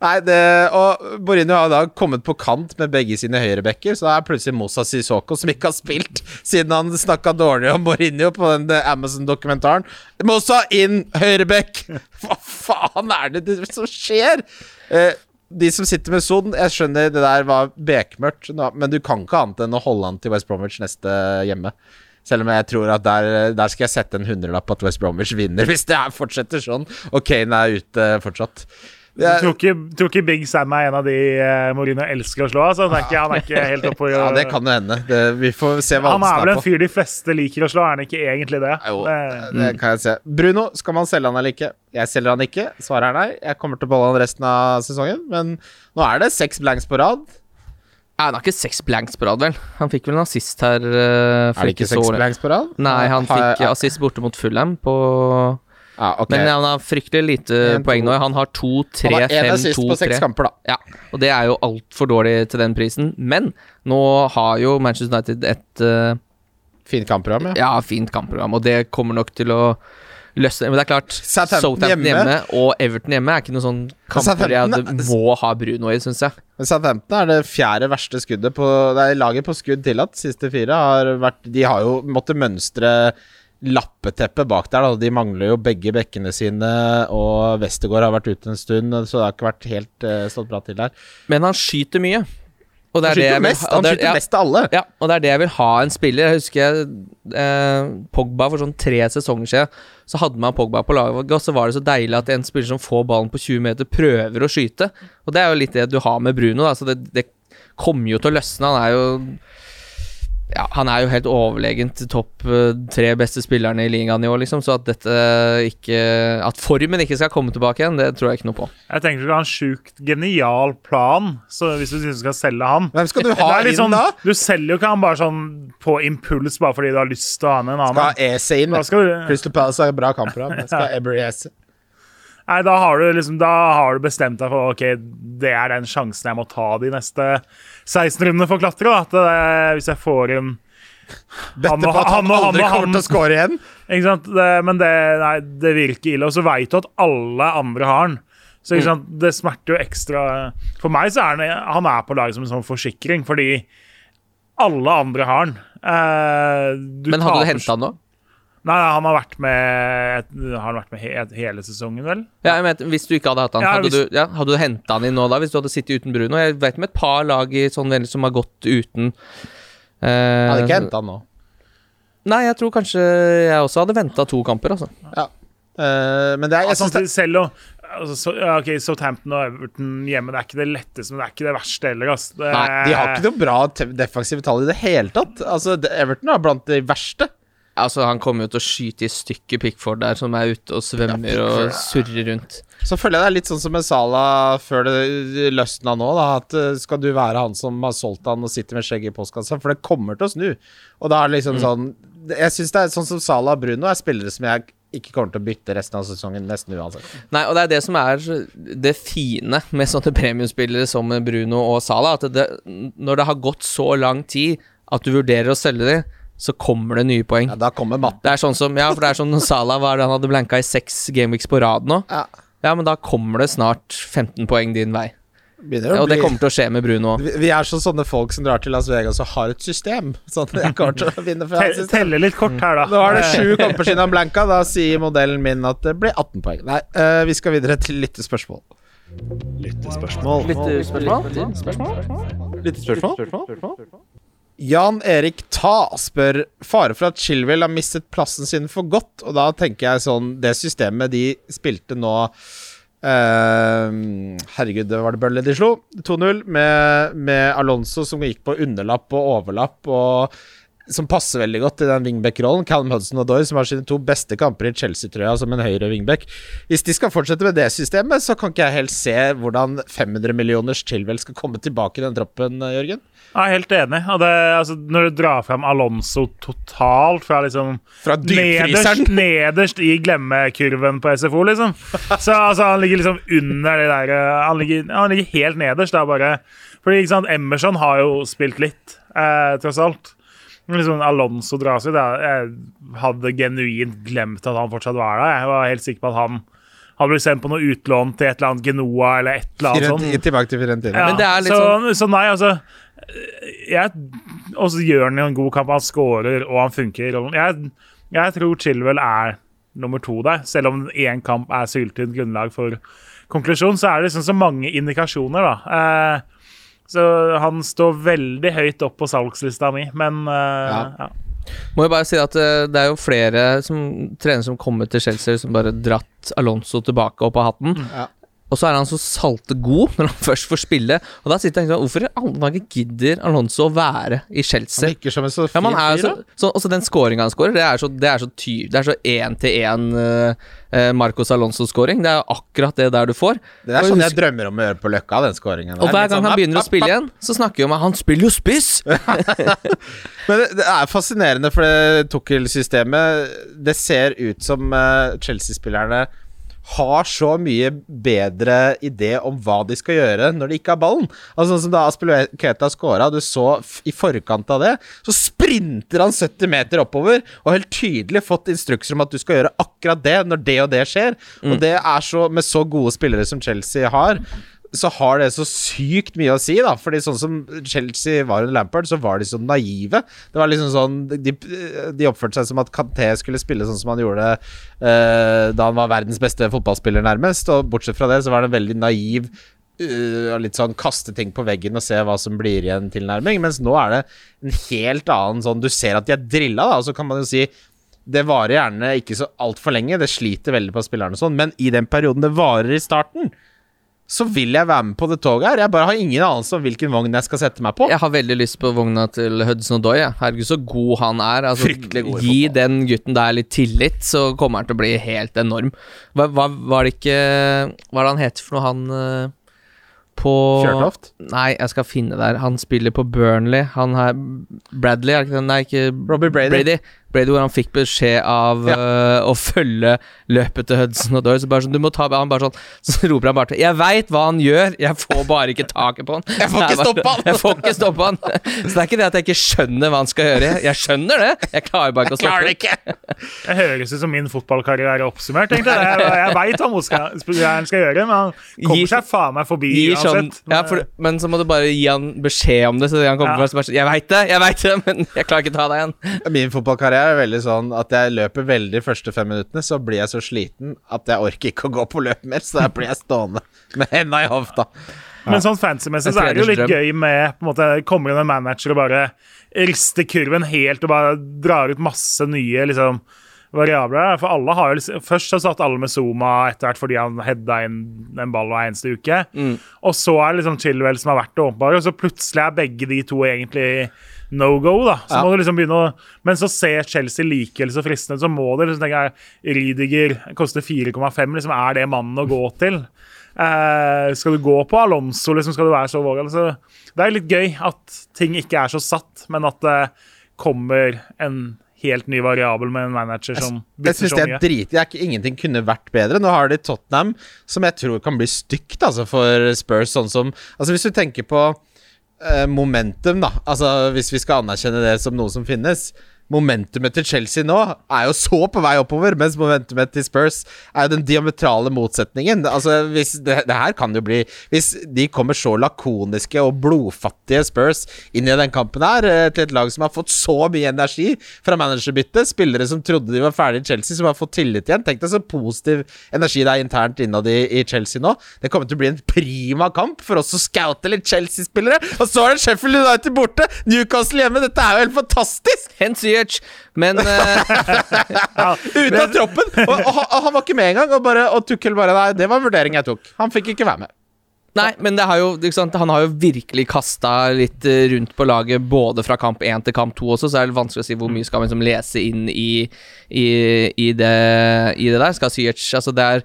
Nei, det Og Borinho har da kommet på kant med begge sine høyrebekker, så da er plutselig Mosa Sissoko, som ikke har spilt siden han snakka dårlig om Borinho på den eh, Amazon-dokumentaren. Mosa inn, høyreback! Hva faen er det som skjer? Eh, de som sitter med Son, jeg skjønner det der var bekmørkt, men du kan ikke annet enn å holde han til West Bromwich neste hjemme. Selv om jeg tror at der, der skal jeg sette en hundrelapp at West Bromwich vinner, hvis det er, fortsetter sånn, og Kane er ute fortsatt. Det Jeg tror ikke, tror ikke Big Sam er en av de uh, Mourinho elsker å slå. Altså. Han, er ikke, han er ikke helt oppe å ja, det kan jo hende. Det, vi får se hva Han er på. Han er vel en fyr de fleste liker å slå, er han ikke egentlig det? Jo, Det- det kan jeg se. Bruno, skal man selge han eller ikke? Jeg selger han ikke. Svaret er nei. Jeg kommer til å beholde han resten av sesongen, men nå er det seks blanks på rad. Nei, han har ikke seks blanks på rad, vel? Han fikk vel en assist her uh, Er det ikke seks blanks på rad? Nei, han fikk assist borte mot Fulham på Ja, okay. Men han har fryktelig lite En, poeng nå. Han har to, tre, han har fem, assist to, på seks tre. kamper, da. Ja, og det er jo altfor dårlig til den prisen. Men nå har jo Manchester United et uh, Fint kampprogram, ja. ja, fint kampprogram, og det kommer nok til å løsne. Men det er klart, Southampton hjemme. hjemme. og Everton hjemme er ikke noen sånn kamper jeg må ha Bruno i, syns jeg. Southampton er det fjerde verste skuddet på Det er laget på skudd tillatt. Siste fire har vært De har jo måttet mønstre lappeteppe bak der, da. De mangler jo begge bekkene sine, og Westergård har vært ute en stund, så det har ikke vært helt uh, stått bra til der. Men han skyter mye. Han er det skyter mest, og han det er- skyter ja. mest av alle. Ja, og det er det jeg vil ha en spiller. Jeg husker eh, Pogba for sånn tre sesonger siden. Så hadde man Pogba på laget, og så var det så deilig at en spiller som får ballen på 20 meter, prøver å skyte. Og det er jo litt det du har med Bruno. Da. Så det, det kommer jo til å løsne. Han er jo ja, han er jo helt overlegent topp eh, tre beste spillerne i ligaen i år, liksom. Så at dette ikke At formen ikke skal komme tilbake igjen, det tror jeg ikke noe på. Jeg tenker du har en sjukt genial plan, så hvis du synes du skal selge han Hvem skal du ha inn sånn, da? Du selger jo ikke han bare sånn på impuls bare fordi du har lyst til å ha med en annen. Skal ha. Ese inn. Skal du, Crystal Palace har bra kamp for ham. skal ha Ebery Ese. Nei, da har du liksom Da har du bestemt deg for Ok, det er den sjansen jeg må ta de neste 16 rundene for å klatre. Da. At det, hvis jeg får en Bette Han på at han han aldri han kommer til å score igjen. Ikke sant? Det, men det, nei, det virker ille. Og så veit du at alle andre har den. Så ikke sant? det smerter jo ekstra For meg så er han, han er på laget som en sånn forsikring, fordi alle andre har den. Eh, Men hadde du henta han nå? Nei, han har vært med Har han vært med he hele sesongen, vel? Ja, jeg mente, Hvis du ikke hadde hatt han, Ja, hadde, hvis- du, ja, hadde du henta han inn nå da? Hvis du hadde sittet uten Bruno? Jeg vet om et par lag i sånn som har gått uten eh, Jeg hadde ikke henta han nå. Nei, jeg tror kanskje jeg også hadde venta to kamper, altså. Ja. Uh, men det er, jeg Altså, synes det, selv om altså, så, ok, Southampton og Everton hjemme, det er ikke det letteste, men det er ikke det verste heller. Altså. Det, Nei, de har ikke noe bra defensivt defensive tall i det hele tatt. Altså, Everton er blant de verste. Altså, han kommer jo til å skyte i stykker Pickford der, som er ute og svømmer og surrer rundt. Så føler jeg det er litt sånn som med Salah før det løsna nå, da. At eh, skal du være han som har solgt han og sitter med skjegget i postkassa? For det kommer til å snu. Og da er det liksom sånn Jeg syns det er sånn som Salah og Bruno er spillere som jeg ikke kommer til å bytte resten av sesongen, nesten uansett. Nei, og det er det som er det fine med sånne premiumspillere som Bruno og Salah, at det, når det har gått så lang tid at du vurderer å selge dem, så kommer det nye poeng. Ja, da kommer matten. Det er sånn som, ja, for det er sånn når Salah var det han hadde blanka i seks gameweeks på rad nå. Ja. Ja, men da kommer det snart 15 poeng din vei. Begynner å Og det bli- kommer til å skje med Bruno òg. vi, vi er sånn sånne folk som drar til Las Vegas og har et system. Sånn at jeg kommer til å vinne for Te- Telle litt kort her, da. Nå er det sju kamper siden han blanka. Da sier modellen min at det blir 18 poeng. Nei, uh, vi skal videre til lyttespørsmål. Lyttespørsmål. Lyttespørsmål? Jan Erik Ta spør Fare for at Chilwell har mistet plassen sin for godt. Og da tenker jeg sånn Det systemet de spilte nå Uh, Herregud, var det bølle de slo? 2-0 med, med Alonso som gikk på underlapp og overlapp. Og som passer veldig godt i den wingback-rollen. Callum Hudson og Doyle, som har sine to beste kamper i Chelsea-trøya som en høyre wingback. Hvis de skal fortsette med det systemet, så kan ikke jeg helt se hvordan 500 millioners Chilwell skal komme tilbake i den troppen, Jørgen. Jeg er helt enig. Det, altså, når du drar fram Alonso totalt fra liksom Fra nederst, nederst i glemmekurven på SFO, liksom. Så altså, han ligger liksom under det der eh, Han ligger, han ligger helt nederst, da, bare. Fordi ikke sant, Emerson har jo spilt litt, eh, tross alt. Liksom Alonso Drasi. Jeg hadde genuint glemt at han fortsatt var der. Jeg var helt sikker på at han hadde blitt sendt på noe utlån til et eller annet Genoa eller et eller annet sånt. Tilbake til Fiorentina. Ja, Men det er litt så, så nei, altså jeg, Og så gjør han jo en god kamp. Han scorer, og han funker. Jeg, jeg tror Chilwell er nummer to der. Selv om én kamp er syltynt grunnlag for konklusjon, så er det liksom så mange indikasjoner, da. Eh, så han står veldig høyt opp på salgslista mi, men uh, Ja. ja. Må jo bare si at uh, det er jo flere som, trenere som kommer til Chelsea som bare dratt Alonso tilbake opp av hatten. Ja. Og så er han så salte god når han først får spille. Og da sitter jeg og tenker Hvorfor i alle gidder Alonso å være i Chelsea? Han virker som en så fin er fyr, så, så, også den scoringa han scorer, det er så, det er så ty, Det er så én-til-én uh, Marcos Alonso-scoring. Det er jo akkurat det der du får. Det er Og sånn jeg drømmer om å gjøre på Løkka, den scoringen. Og hver gang sånn, han begynner å spille igjen, så snakker vi om at han spiller jo spiss! Men det, det er fascinerende, for det Tukkel-systemet Det ser ut som uh, Chelsea-spillerne har så mye bedre idé om hva de skal gjøre når de ikke har ballen. Altså Sånn som da Aspilueta scora, du så i forkant av det, så sprinter han 70 meter oppover og helt tydelig fått instrukser om at du skal gjøre akkurat det når det og det skjer. Og det er så Med så gode spillere som Chelsea har, så har det så sykt mye å si, da. Fordi sånn som Chelsea var under Lampard, så var de så naive. Det var liksom sånn De, de oppførte seg som at Kanté skulle spille sånn som han gjorde uh, da han var verdens beste fotballspiller, nærmest. Og bortsett fra det, så var det en veldig naiv uh, litt sånn kaste ting på veggen og se hva som blir igjen tilnærming. Mens nå er det en helt annen sånn Du ser at de er drilla, da, og så kan man jo si det varer gjerne ikke så altfor lenge, det sliter veldig på spillerne og sånn, men i den perioden det varer i starten, så vil jeg være med på det toget her. Jeg bare har ingen anelse om hvilken vogn jeg skal sette meg på. Jeg har veldig lyst på vogna til Hudson Odoi. jeg. Herregud, så god han er. Altså, Fryktelig god gi den gutten der litt tillit, så kommer han til å bli helt enorm. Hva, hva var det ikke Hva er det han heter for noe, han eh, på Fjørtoft? Nei, jeg skal finne der. Han spiller på Burnley. Han her Bradley, er ikke det? Nei, ikke Robbie Brady. Brady. Brady hvor han fikk beskjed av eh, å følge løpet til Hudson og Doyle. Så bare sånn, du må ta han bare sånn Så roper han bare til Jeg veit hva han gjør, jeg får bare ikke taket på han. Jeg får ikke stoppe han. Jeg får ikke stoppe han. Så det er ikke det at jeg ikke skjønner hva han skal gjøre. Jeg skjønner det, jeg klarer bare ikke å stoppe Klarer det ikke! Det høres ut som min fotballkarriere er oppsummert. egentlig. Jeg, jeg veit hva han skal gjøre, men han kommer gir, seg faen meg forbi uansett. sånn, ja, for, men så må du bare gi han beskjed om det. Så han kommer Ja. fra sånn Jeg veit det, jeg veit det, men jeg klarer ikke å ta deg igjen. Min fotballkarriere er veldig sånn at jeg løper veldig de første fem minuttene, så blir jeg så sliten at jeg orker ikke å gå på løp mer, så da blir jeg stående med henda i hofta. Men sånn fancy-messig så er det jo litt gøy med på en måte, Kommer inn en manager og bare rister kurven helt og bare drar ut masse nye liksom variabler. For alle har jo liksom, Først så satt alle med Zuma etter hvert fordi han heada inn en ball hver eneste uke. Og så er det liksom Chilwell som har vært det åpenbare, og så plutselig er begge de to egentlig no go. da Så Ja. må du liksom begynne å Men så ser Chelsea likevel så fristende ut, så må det liksom tenke jeg, Ridiger koster 4,5. Liksom, er det mannen å gå til? Eh, skal du gå på Alonso, liksom, skal du være så vågal? Altså, det er litt gøy at ting ikke er så satt, men at det kommer en helt ny variabel med en manager som Jeg bytter synes så det mye. er drit. Det er ikke, ingenting kunne vært bedre. Nå har de Tottenham, som jeg tror kan bli stygt altså, for Spurs. Sånn som Altså Hvis du tenker på momentum, da. Altså Hvis vi skal anerkjenne det som noe som finnes. Momentumet til Chelsea nå er jo så på vei oppover, mens momentumet til Spurs er jo den diametrale motsetningen. Altså hvis det, det her kan jo bli Hvis de kommer så lakoniske og blodfattige Spurs inn i den kampen her, eh, til et lag som har fått så mye energi fra managerbyttet, spillere som trodde de var ferdig i Chelsea, som har fått tillit igjen Tenk deg så positiv energi det er internt innad i, i Chelsea nå. Det kommer til å bli en prima kamp for oss å scoute litt Chelsea-spillere. Og så er det Sheffield United borte! Newcastle hjemme! Dette er jo helt fantastisk! Hence Ziyech. Men eh, Ute av troppen! Og, og, han- og han var ikke med engang. Og, bare, og Tukkel bare Nei, det var en vurdering jeg tok. Han fikk ikke være med. Nei, men det har jo, ikke sant, han har jo virkelig kasta litt eh, rundt på laget, både fra kamp 1 til kamp 2 også, så er det vanskelig å si hvor mye skal man liksom lese inn i, i, i, det, i det der. Skal Ziyech Altså, det er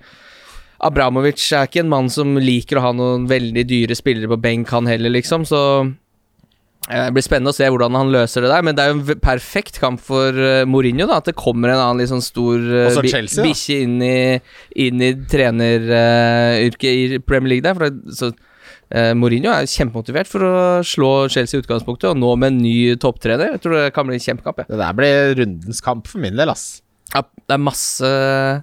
Abramovic er ikke en mann som liker å ha noen veldig dyre spillere på benk, han heller, liksom, så det blir spennende å se hvordan han løser det der, men det er jo en perfekt kamp for eh, Mourinho. da At det kommer en annen litt sånn stor uh, bikkje inn i, inn i treneryrket i Premier League der. For det, så, eh, Mourinho er kjempemotivert for å slå Chelsea i utgangspunktet, og nå med en ny topptrener. Jeg tror det kan bli en kjempekamp. Ja. Det der blir rundens kamp for min del, ass. Det er masse,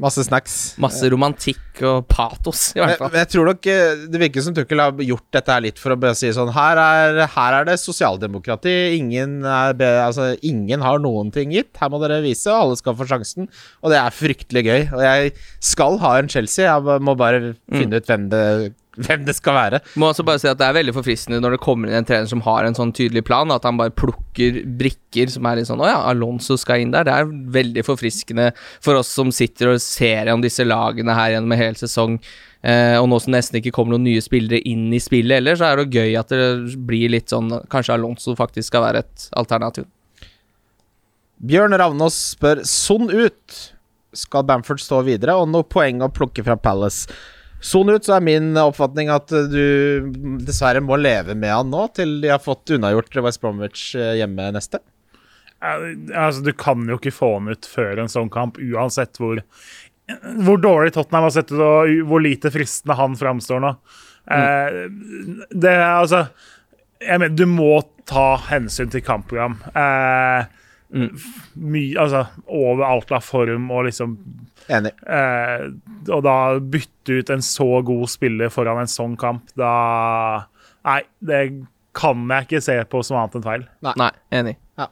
Masse snacks. masse romantikk og patos, i hvert fall. men jeg tror nok eh, Det virker som Tukkel har gjort dette her litt for å bare si sånn Her er, her er det sosialdemokrati. Ingen, er altså, ingen har noen ting gitt. Her må dere vise, og alle skal få sjansen. Og det er fryktelig gøy. Og jeg skal ha en Chelsea. Jeg må bare finne ut hvem det, hvem det skal være. Må også bare si at Det er veldig forfriskende når det kommer inn en trener som har en sånn tydelig plan, at han bare plukker brikker som er litt sånn Å ja, Alonso skal inn der. Det er veldig forfriskende for oss som sitter og ser gjennom disse lagene her gjennom en hel sesong. Eh, og nå som nesten ikke kommer noen nye spillere inn i spillet heller, så er det gøy at det blir litt sånn Kanskje Alonso faktisk skal være et alternativ. Bjørn Ravnås spør Sånn ut. Skal Bamford stå videre, og noe poeng å plukke fra Palace. Sånn ut, så er min oppfatning at eh, du dessverre må leve med han nå, til de har fått unnagjort West Bromwich eh, hjemme neste. Altså, du kan jo ikke få han ut før en sånn kamp, uansett hvor hvor dårlig Tottenham har sett ut, og hvor lite fristende han framstår nå. Eh, det er altså Jeg mener, du må ta hensyn til kampprogram. Eh, mye, altså, over alt av form og liksom Enig. eh, Og da bytte ut en så god spiller foran en sånn kamp, da Nei, det kan jeg ikke se på som annet enn feil. Nei, enig. Ja.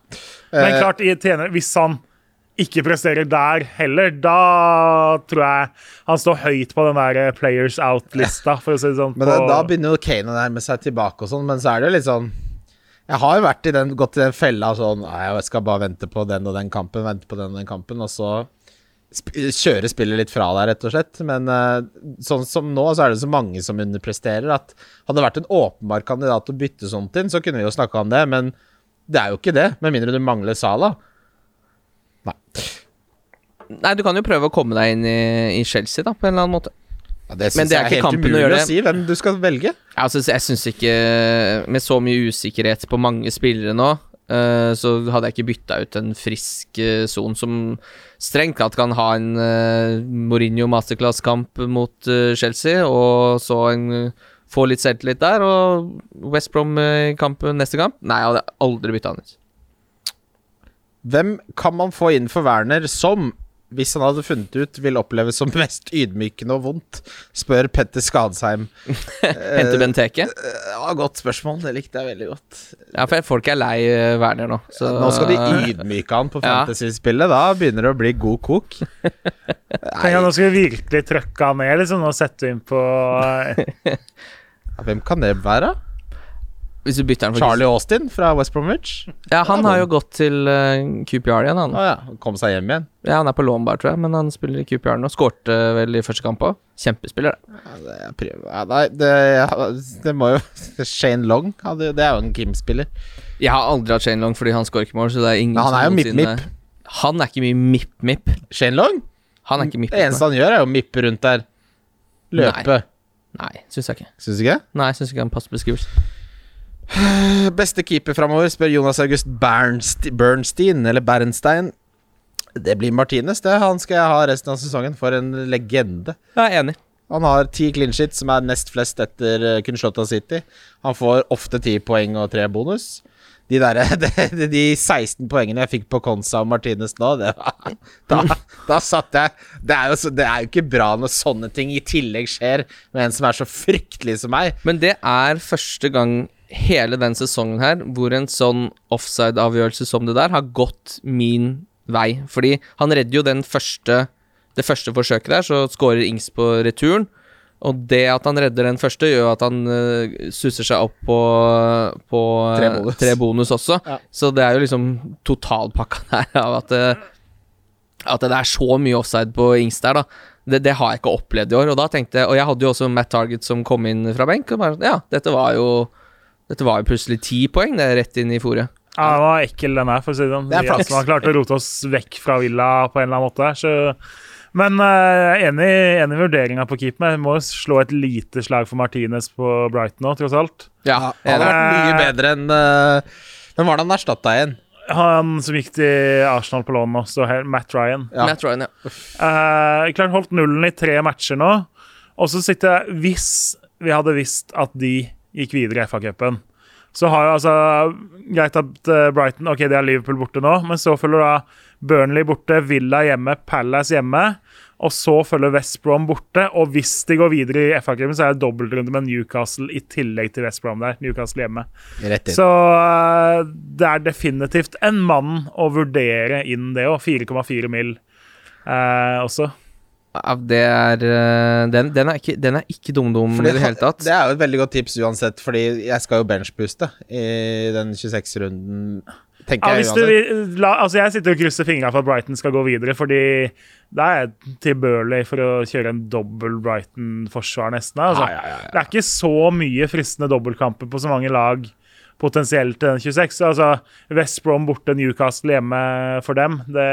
Men Eh, klart, tjener, hvis han ikke presterer der heller, da tror jeg han står høyt på den der Players Out-lista, for å si det sånn. Men da, da begynner jo Kane å nærme seg tilbake og sånn, men så er det jo litt sånn Jeg har jo vært i den, gått i den fella sånn jeg skal bare vente på den og den kampen, vente på den og den kampen, og så sp kjøre spillet litt fra deg, rett og slett. Men uh, sånn som nå, så er det så mange som underpresterer at hadde det vært en åpenbar kandidat å bytte sånt inn, så kunne vi jo snakka om det, men det er jo ikke det, med mindre du mangler Sala. Nei. Nei, du kan jo prøve å komme deg inn i, i Chelsea, da, på en eller annen måte. Ja, det Men syns det jeg er helt kampen å umulig gjøre å si hvem du skal velge. Ja, Altså, jeg syns ikke Med så mye usikkerhet på mange spillere nå, så hadde jeg ikke bytta ut en frisk uh, Son som strengt tatt kan ha en eh, Mourinho masterclass-kamp mot eh, Chelsea, og så en eh, få litt selvtillit der, og West Brom-kamp neste kamp. Nei, jeg hadde aldri bytta han ut. Hvem kan man få inn for Werner som, hvis han hadde funnet ut, vil oppleves som mest ydmykende og vondt? Spør Petter Skadsheim. Hente Benteke? Ja, godt spørsmål. Det likte jeg veldig godt. Ja, for folk er lei eh, Werner nå. Så, Nå skal de ydmyke han på Ja. fantasyspillet. Da begynner det å bli god kok. Tenk at Nå skal vi virkelig trøkke han ned liksom, Nå setter vi inn på eh, Ja, Hvem kan det være? Hvis du bytter den for Charlie Austin fra West Bromwich. Ja, han har jo gått til uh, QPR igjen, han. Ah, ja, kom seg hjem igjen. Ja, han er på lån bare, tror jeg, men han spiller i QPR nå. Skårte vel i første kamp òg. Kjempespiller, det. Ja, det, jeg prøver. Ja, nei, det, ja, det må jo Shane Long, det er jo en Kim-spiller. Jeg har aldri hatt Shane Long fordi han skårer ikke mål, så det er ingen Men han er jo mipp-mipp. Han er ikke mye mipp-mipp. Shane Long? Han er ikke mipp-mipp. Det eneste han gjør, er jo å mippe rundt der. Løpe. Nei, syns jeg ikke. Syns du ikke? Nei, syns ikke han passer beskrivelse. Beste keeper framover, spør Jonas August Bernstein, Bernstein, eller Bernstein. Det blir Martinez, det. Han skal jeg ha resten av sesongen. For en legende. Jeg er enig. Han har ti clean shit, som er nest flest etter Kunshota City. Han får ofte ti poeng og tre bonus. De, der, de, de 16 poengene jeg fikk på Konsa og Martinez nå, det var, da, da satt jeg det er, jo det er jo ikke bra når sånne ting i tillegg skjer med en som er så fryktelig som meg. Men det er første gang hele den sesongen her hvor en sånn offside-avgjørelse som det der har gått min vei. Fordi han redder jo den første det første forsøket der, så scorer Ings på returen. Og det at han redder den første, gjør at han uh, susser seg opp på, på eh, Tre bonus. tre bonus også. Ja. Så det er jo liksom totalpakka der av at det, at det er så mye offside på Ings der, da. Det, det har jeg ikke opplevd i år. Og da tenkte jeg Og jeg hadde jo også Matt Target som kom inn fra benk. Og bare, ja, dette var jo Dette var jo plutselig ti poeng, det er rett inn i fòret. Ja, den var ekkel, den her, for å si det sånn. Det er har klart å rote oss vekk fra Villa på en eller annen måte. Så. Men uh, enig, enig i vurderinga på keepen. Jeg må slå et lite slag for Martinez på Brighton nå, tross alt. Ja, Han hadde vært mye bedre enn uh, Hvem var det han erstatta igjen? Han som gikk til Arsenal på lån nå, Matt Ryan. Ja. Matt Ryan, ja. Uh, klart holdt nullen i tre matcher nå. Og så sitter jeg Hvis vi hadde visst at de gikk videre i FA-cupen, så har jo altså Greit at eh, Brighton Ok, de har Liverpool borte nå, men så følger da Burnley borte, Villa hjemme, Palace hjemme. Og så følger West Brom borte. Og hvis de går videre i FA-cupen, så er det dobbeltrunde med Newcastle i tillegg til West Brom der. Newcastle hjemme. Så eh, det er definitivt en mann å vurdere inn det òg. 4,4 mil eh, også. Ja, det er øh, Den, den er ikke, den er ikke dum-dum i det hele tatt. Det er jo et veldig godt tips uansett, fordi jeg skal jo benchbooste i den 26-runden, tenker Ja, jeg hvis du, uansett. vil- la, altså jeg sitter og krysser fingra for at Brighton skal gå videre, fordi da er jeg tilbørlig for å kjøre en dobbel Brighton-forsvar nesten. Altså. Ja, ja, ja, ja. Det er ikke så mye fristende dobbeltkamper på så mange lag potensielt til den 26. Altså, West Brom borte, Newcastle hjemme for dem, det,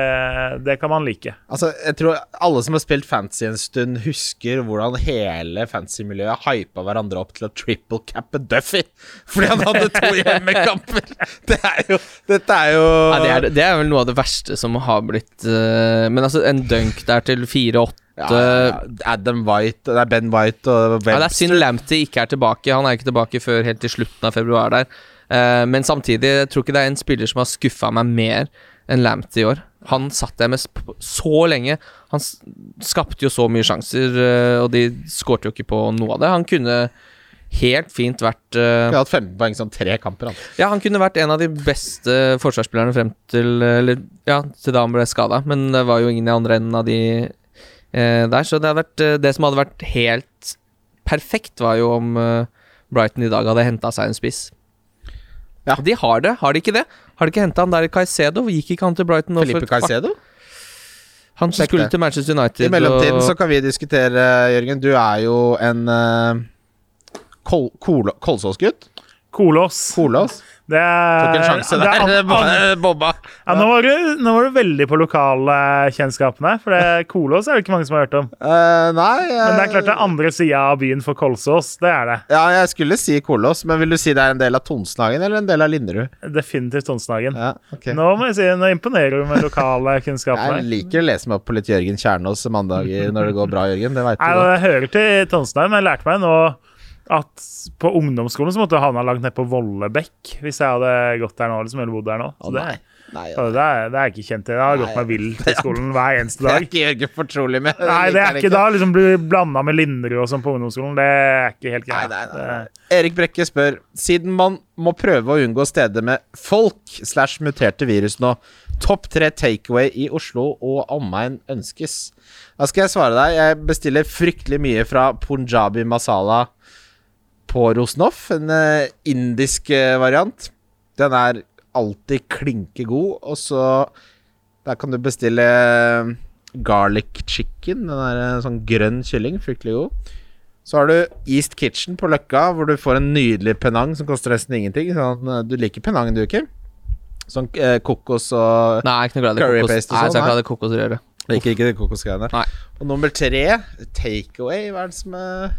det kan man like. Altså, jeg tror alle som har spilt fancy en stund, husker hvordan hele fancy-miljøet hypa hverandre opp til å triple cappe Duffy fordi han hadde to hjemmekamper. Det er jo Dette er jo Ja, det, er, det er vel noe av det verste som har blitt uh, Men altså, en dunk der til 4-8 ja, ja, Adam White Det er Ben White og Ja, det er Webster. synd Lamptey ikke er tilbake. Han er ikke tilbake før helt til slutten av februar der. Eh, men samtidig, jeg tror ikke det er en spiller som har skuffa meg mer enn Lamptey i år. Han satt jeg med så lenge. Han skapte jo så mye sjanser, eh, og de skårte jo ikke på noe av det. Han kunne helt fint vært eh, Vi har hatt 15 poeng sånn tre kamper. Han. Ja, han kunne vært en av de beste forsvarsspillerne frem til Eller ja, til da han ble skada, men det var jo ingen i andre enden av de eh, der. Så det, vært, eh, det som hadde vært helt perfekt, var jo om eh, Brighton i dag hadde henta seg en spiss. Ja. De har det, har de ikke det? Har de ikke henta han der i Caicedo? Gikk ikke han til Brighton Felipe Caicedo? Han Sjekk skulle til Manchester United. I mellomtiden og- så kan vi diskutere, Jørgen. Du er jo en uh, kol kol Kolsås-gutt. Kolås. Kolås. Det er, Tok en sjanse det er der. an- an- Bobba. Ja, nå, var du, nå var du veldig på lokalkjennskapene. For det, Kolås er det ikke mange som har hørt om. Uh, nei Men det er klart det eh, er andre sida av byen for Kolsås. Det er det. Ja, jeg skulle si Kolås, men vil du si det er en del av Tonsenhagen eller en del av Linderud? Definitivt Tonsenhagen. Ja, okay. Nå må jeg si, nå imponerer du med lokale Jeg liker å lese meg opp på litt Jørgen Kjernås mandager når det går bra, Jørgen. Det veit du godt. Jeg hører til Tonsenhagen, men jeg lærte meg nå at på ungdomsskolen så måtte jeg havna langt ned på Vollebekk hvis jeg hadde gått der nå. Liksom, eller bodd der nå. Så det, nei. Nei, ja, det, er, det er ikke kjent til. Jeg har gått meg vill til skolen hver eneste dag. Det er ikke Jørgen fortrolig med. Nei, det er ikke da liksom bli blanda med Linderud og sånn på ungdomsskolen. Det er ikke helt greit. nei, nei, nei. Erik Brekke spør Siden man må prøve å unngå steder med folk slash muterte virus nå, topp tre takeaway i Oslo og omegn ønskes. Da skal jeg svare deg. Jeg bestiller fryktelig mye fra Punjabi masala på En eh, indisk eh, variant. Den er alltid klinke god, og så Der kan du bestille eh, garlic chicken. Den er sånn grønn kylling. Fryktelig god. Så har du East Kitchen på Løkka, hvor du får en nydelig penang som koster nesten ingenting. Sånn, du liker penangen, du, ikke? Sånn eh, kokos og Nei, jeg er ikke noe glad i Curry kokos. paste og sånn, Nei, jeg er ikke glad i kokosrøre. Liker ikke de kokosgreiene. Og nummer tre, takeaway. Hva er det som er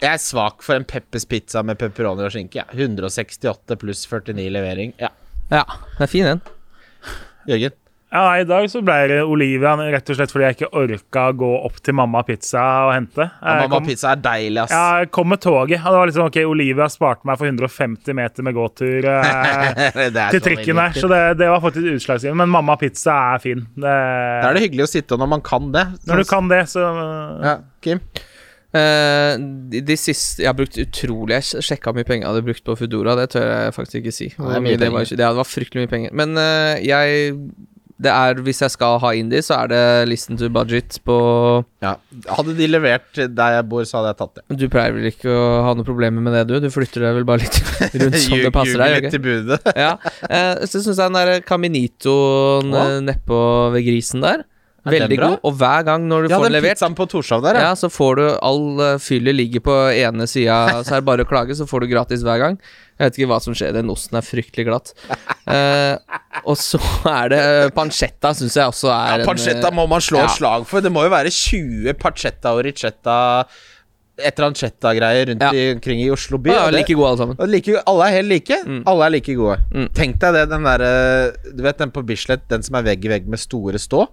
jeg er svak for en Peppers pizza med pepperoni og skinke. Ja. 168 pluss 49 levering. Ja, Ja, det er fin den. Jørgen. Ja, nei, I dag så ble det Olivia rett og slett fordi jeg ikke orka å gå opp til Mamma Pizza og hente. Ja, mamma kom, pizza er deilig, ass. ja, jeg kom med toget, og det var liksom ok, Olivia sparte meg for 150 meter med gåtur eh, til trikken der, så det, det var faktisk utslagsgivende. Men Mamma Pizza er fin. Det, Da er det hyggelig å sitte når man kan det. når du kan det, så Ja, Kim? Eh, de, de siste Jeg har brukt utrolig Jeg sjekka mye penger jeg hadde brukt på Foodora. Det tør jeg faktisk ikke si. Det er mye det, var, det var fryktelig mye penger. Men uh, jeg Det er Hvis jeg skal ha indie, så er det listen to budget på Ja. Hadde de levert der jeg bor, så hadde jeg tatt det. Du pleier vel ikke å ha noen problemer med det, du? Du flytter deg vel bare litt rundt som det passer deg? gjør litt i budet. Ja. Uh, så syns jeg den der Caminitoen eh, nedpå ved grisen der Er Veldig bra? god. Og hver gang når du Ja, får den levert på Torshov der, ja. Ja, så får du all uh, fyllet ligger på ene sida, så er det bare å klage, så får du gratis hver gang. Jeg vet ikke hva som skjer, den osten er fryktelig glatt. Uh, og så er det pancetta, syns jeg også er Ja, pancetta en, må man slå ja. slag for. Det må jo være 20 pancetta og ricetta Et eller annet chetta-greier rundt Ja. i, omkring i Oslo by. Ja, det- like gode alle sammen. Like, alle er helt like. Alle er like gode. Mm. Tenk deg det, den derre Du vet den på Bislett, den som er vegg i vegg med store stå?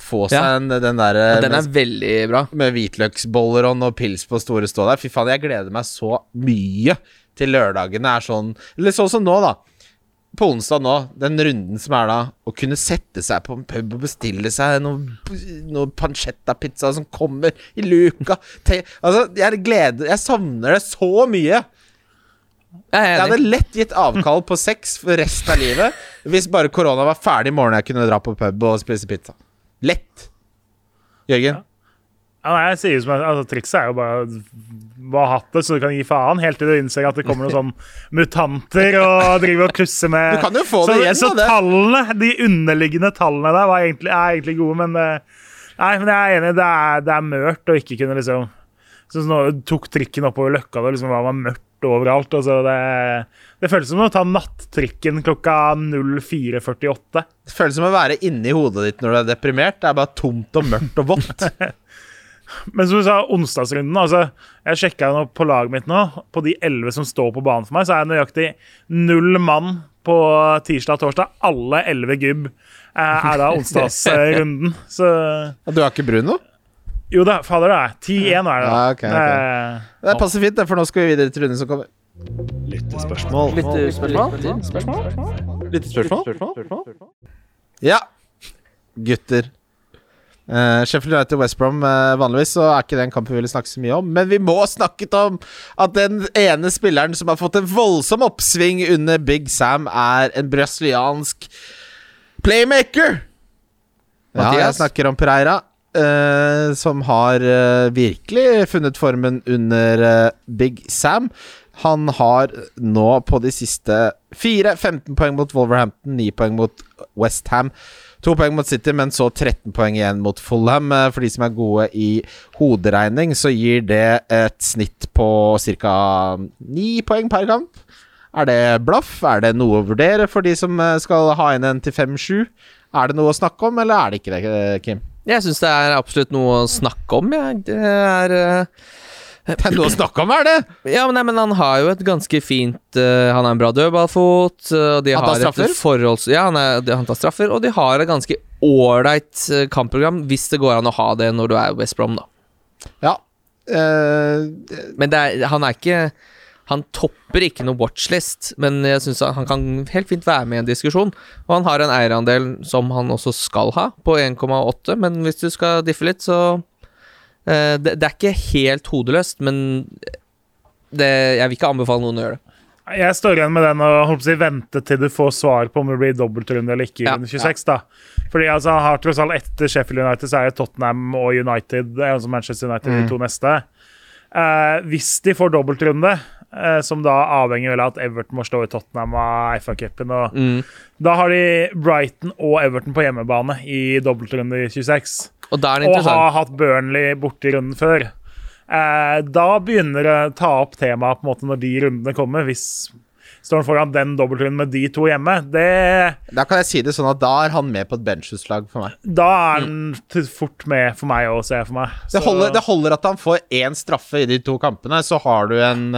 Få seg Ja. en, den der Ja, den er med, veldig bra. med hvitløksboller og noe pils på store stå der. Fy faen, jeg gleder meg så mye til lørdagene er sånn Eller sånn som nå, da. På onsdag nå, den runden som er da, å kunne sette seg på en pub og bestille seg noe, noe pancetta-pizza som kommer i luka Te, Altså, jeg gleder Jeg savner det så mye. Jeg Jeg hadde lett gitt avkall på sex for resten av livet hvis bare korona var ferdig i morgen jeg kunne dra på pub og spise pizza. Lett. Jørgen? Ja, nei, jeg sier som altså, Trikset er jo bare bare hatt det, så du kan gi faen, helt til du innser at det kommer noen sånn mutanter og driver og klusser med Du kan jo få så, det igjen, Så da, tallene, de underliggende tallene der, var egentlig, er egentlig gode, men eh, Nei, men jeg er enig, det er, det er mørt å ikke kunne liksom som nå tok trikken oppover Løkka, det liksom var mørkt overalt. Altså det, det føles som å ta nattrikken klokka 04.48. Det føles som å være inni hodet ditt når du er deprimert. Det er bare tomt og mørkt og vått. Men som du sa, onsdagsrunden altså, Jeg sjekka på laget mitt nå. På de elleve som står på banen for meg, så er jeg nøyaktig null mann på tirsdag og torsdag. Alle elleve gubb eh, er da onsdagsrunden. Så du har ikke Bruno? Jo da, fader, det er 10-1 er det. da. Ja, ok, ok. Eh, Det passer fint, det, for nå skal vi videre til runden som kommer. Ja, gutter. Uh, Sheffield United West Brom eh, Vanligvis så er ikke det en kamp vi ville snakke så mye om, men vi må snakke om at den ene spilleren som har fått en voldsom oppsving under Big Sam, er en brasiliansk playmaker. Ja, jeg Mathias? snakker om Pereira, eh, som har uh, virkelig funnet formen under uh, Big Sam. Han har nå på de siste fire 15 poeng mot Wolverhampton, 9 poeng mot Westham. To poeng mot City, men så 13 poeng igjen mot Fulham. For de som er gode i hoderegning, så gir det et snitt på ca. 9 poeng per kamp. Er det blaff? Er det noe å vurdere for de som skal ha inn en til 5-7? Er det noe å snakke om, eller er det ikke det, Kim? Jeg syns det er absolutt noe å snakke om, jeg. Det er eh, Det er noe å snakke om, er det? Ja, men, nei, men han har jo et ganske fint uh, Han er en bra dødballfot, eh, de Han tar har straffer? forholds... Ja, han, er, han tar straffer, og de har et ganske ålreit kampprogram, hvis det går an å ha det når du er West Brom, da. Ja. Uh, Men er, han er ikke Han topper ikke noe watchlist, men jeg synes han kan helt fint være med i en diskusjon. Og han har en eierandel som han også skal ha, på 1,8, men hvis du skal diffe litt, så eh, det, det er ikke helt hodeløst, men det, jeg vil ikke anbefale noen å gjøre det. Jeg står igjen med den og å si, vente til du får svar på om det blir dobbeltrunde eller ikke i Ja, runde 26. da. Fordi altså, han har tross alt etter Sheffield United så er det Tottenham og United, eh, altså Manchester United, Mm. de to neste. Eh, hvis de får dobbeltrunde, som da avhenger vel av at Everton må slå i Tottenham av FA-cupen Mm. Da har de Brighton og Everton på hjemmebane i dobbeltrunde i 26. Og er det Og har hatt Burnley borte i runden før. Eh, da begynner det å ta opp temaet på en måte når de rundene kommer. Hvis står han foran den dobbeltrunden med de to hjemme, det, Da kan jeg si det sånn at da er han med på et benchutslag for meg. da er han mm. fort med for meg òg, ser jeg for meg. Det holder, det holder at han får én straffe i de to kampene, så har du en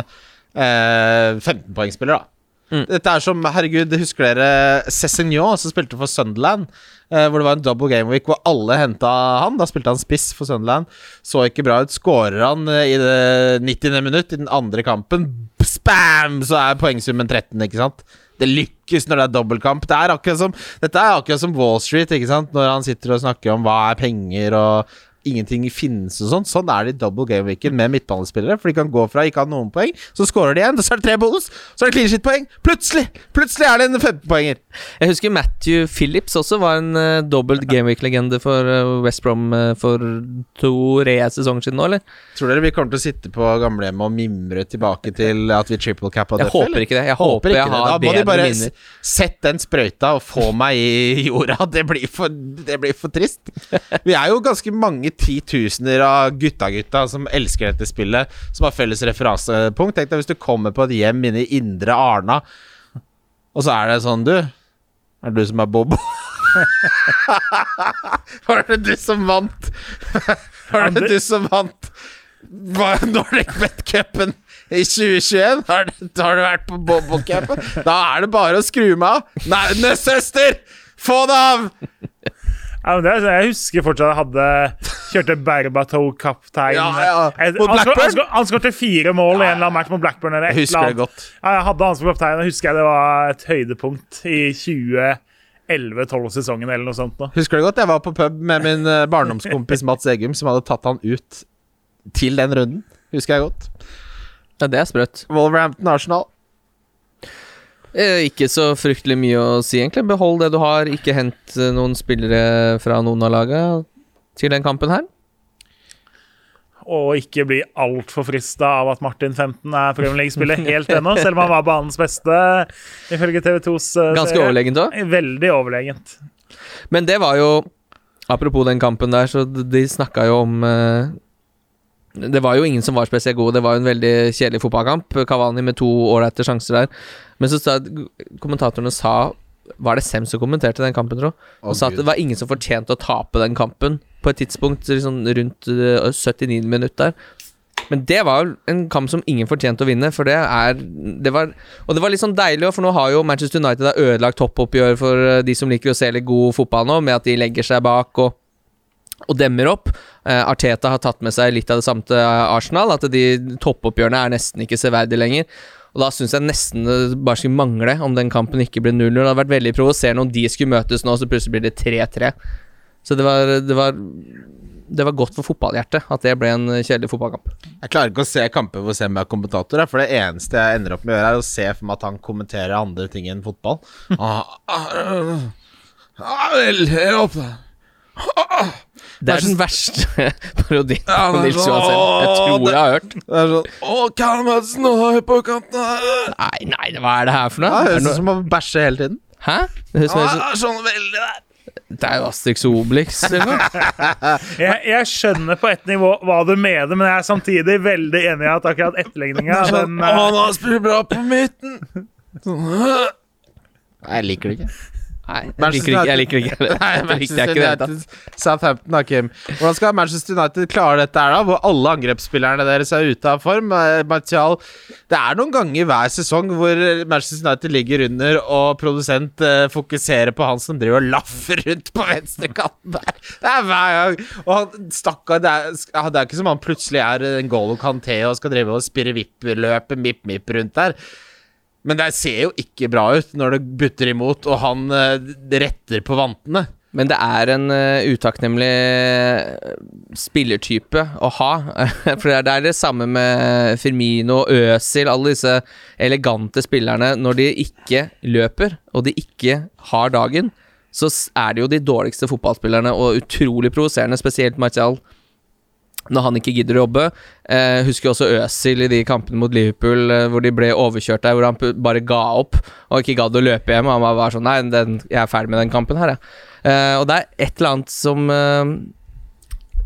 eh, 15-poengsspiller, da. Mm. Dette er som, herregud, husker dere Cézignon, som spilte for Sunderland? eh, hvor det var en double game week hvor alle henta han. Da spilte han spiss for Sunderland. Så ikke bra ut. Skårer han eh, i det 90. minutt i den andre kampen, spam, så er poengsummen 13, ikke sant? Det lykkes når det er dobbeltkamp. Det er akkurat som, dette er akkurat som Wall Street, ikke sant? Når han sitter og snakker om hva er penger og ingenting finnes og sånn. Sånn er det i double game weekend med midtbanespillere. For de kan gå fra ikke ha noen poeng, så scorer de igjen, så er det tre bonus, så er det clean shit-poeng. Plutselig! Plutselig er det en 15-poenger. Jeg husker Matthew Phillips også var en uh, dobbelt gameweek-legende for uh, West Brom uh, for to-tre sesonger siden nå, eller? Tror dere vi kommer til å sitte på gamlehjemmet og mimre tilbake til at vi triple cappa Jeg håper ikke det. Jeg håper jeg det. Da må de bare minner. Sett den sprøyta og få meg i jorda. Det blir for, det blir for trist. Vi er jo ganske mange titusener av gutta-gutta som elsker dette spillet, som har felles referansepunkt. Tenk deg hvis du kommer på et hjem inne i Indre Arna, og så er det sånn, du Er det du som er Bobo? Var det du som vant? Var det du som vant Nordic Bet-cupen i 2021? Har, du- har du vært på Bobo-cupen? Da er det bare å skru meg av. Nei, søster! Få det av! Ja, men det, er- jeg husker fortsatt jeg hadde kjørte Berbatov-kaptein. Ja, ja. Han? Han han skårte fire mål i en eller annen match mot Blackburn. Eller et Jeg husker eller det annet. godt. Ja, jeg hadde han som kaptein, og husker jeg det var et høydepunkt i 2011-12-sesongen eller noe sånt. Da. Husker det godt? Jeg var på pub med min eh, barndomskompis Mats Egum, som hadde tatt han ut til den runden. Husker jeg godt. Ja, det er sprøtt. Wolverhampton Arsenal. Eh, ikke så fryktelig mye å si, egentlig. Behold det du har. Ikke hent eh, noen spillere fra noen av lagene til den kampen her. Og ikke bli altfor frista av at Martin 15 er Premier League-spiller helt ennå, selv om han var banens beste, ifølge TV2s serie. Ganske overlegent òg. Veldig overlegent. Men det var jo Apropos den kampen der, så de snakka jo om eh, Det var jo ingen som var spesielt gode. Det var jo en veldig kjedelig fotballkamp. Kavani med to ålreite sjanser der. Men så sa kommentatorene sa Var det Sem som kommenterte den kampen, tro? Og oh, sa at det var ingen som fortjente å tape den kampen på et tidspunkt liksom rundt eh, 79 minutter der. Men det var en kamp som ingen fortjente å vinne, for det er det var, Og det var litt sånn deilig, for nå har jo Manchester United ødelagt toppoppgjør for eh, de som liker å se litt god fotball nå, med at de legger seg bak og, og demmer opp. Eh, Arteta har tatt med seg litt av det samme til Arsenal, at de toppoppgjørene er nesten ikke severdige lenger. Og da syns jeg nesten det bare skulle mangle om den kampen ikke ble 0-0. Det hadde vært veldig provoserende om de skulle møtes nå, så plutselig blir det 3-3. Så det var, det var Det var godt for fotballhjertet at det ble en kjedelig fotballkamp. Jeg klarer ikke å se kamper hvor Sem er kommentator, for det eneste jeg ender opp med å gjøre, er å se for meg at han kommenterer andre ting enn fotball. ah, ah, ah, ah, ah, ah, håper Det er den verste parodien Ja, på Nils så- Johan selv. Jeg tror jeg har hørt. Det er sånn Å, Callum Hudson og på kanten her. Nei, nei, hva er det her for Ja, noe? det Er høres det ut som å bæsje hele tiden. Hæ? Det høres ut Ja, som det er sånn veldig der. Det er jo Astrix Obelix. Jeg, jeg skjønner på ett nivå hva du mener, men jeg er samtidig veldig enig i at akkurat etterligninga Sånn, den, å, eh, han har spilt bra på midten. Sånn, Nei, jeg liker det ikke. Nei, jeg liker ikke jeg liker ikke det. Nei, Manchester ikke. United, Southampton, da, Kim. Hvordan skal Manchester United klare dette her, da? Hvor alle angrepsspillerne deres er ute av form? Eh, Martial Det er noen ganger hver sesong hvor Manchester United ligger under, og produsent eh, fokuserer på han som driver og laffer rundt på venstrekanten der. Det er hver gang. Og han stakkar, det, ja, det er ikke som han plutselig er en Golo Kanté og skal drive og spirre vipp-løpet, mipp-mipp rundt der. Men det ser jo ikke bra ut når det butter imot, og han eh, retter på vantene. Men det er en uh, utakknemlig eh, spillertype å ha. For det er, det samme med Firmino Øsil, alle disse elegante spillerne. Når de ikke løper, og de ikke har dagen, så er det jo de dårligste fotballspillerne, og utrolig provoserende, spesielt Martial. Når han ikke gidder å jobbe. Eh, husker også Øzil i de kampene mot Liverpool eh, hvor de ble overkjørt der, hvor han bare ga opp og ikke gadd å løpe hjem. Og han var sånn Nei, den, jeg er ferdig med den kampen her, jeg. Eh, og det er et eller annet som eh,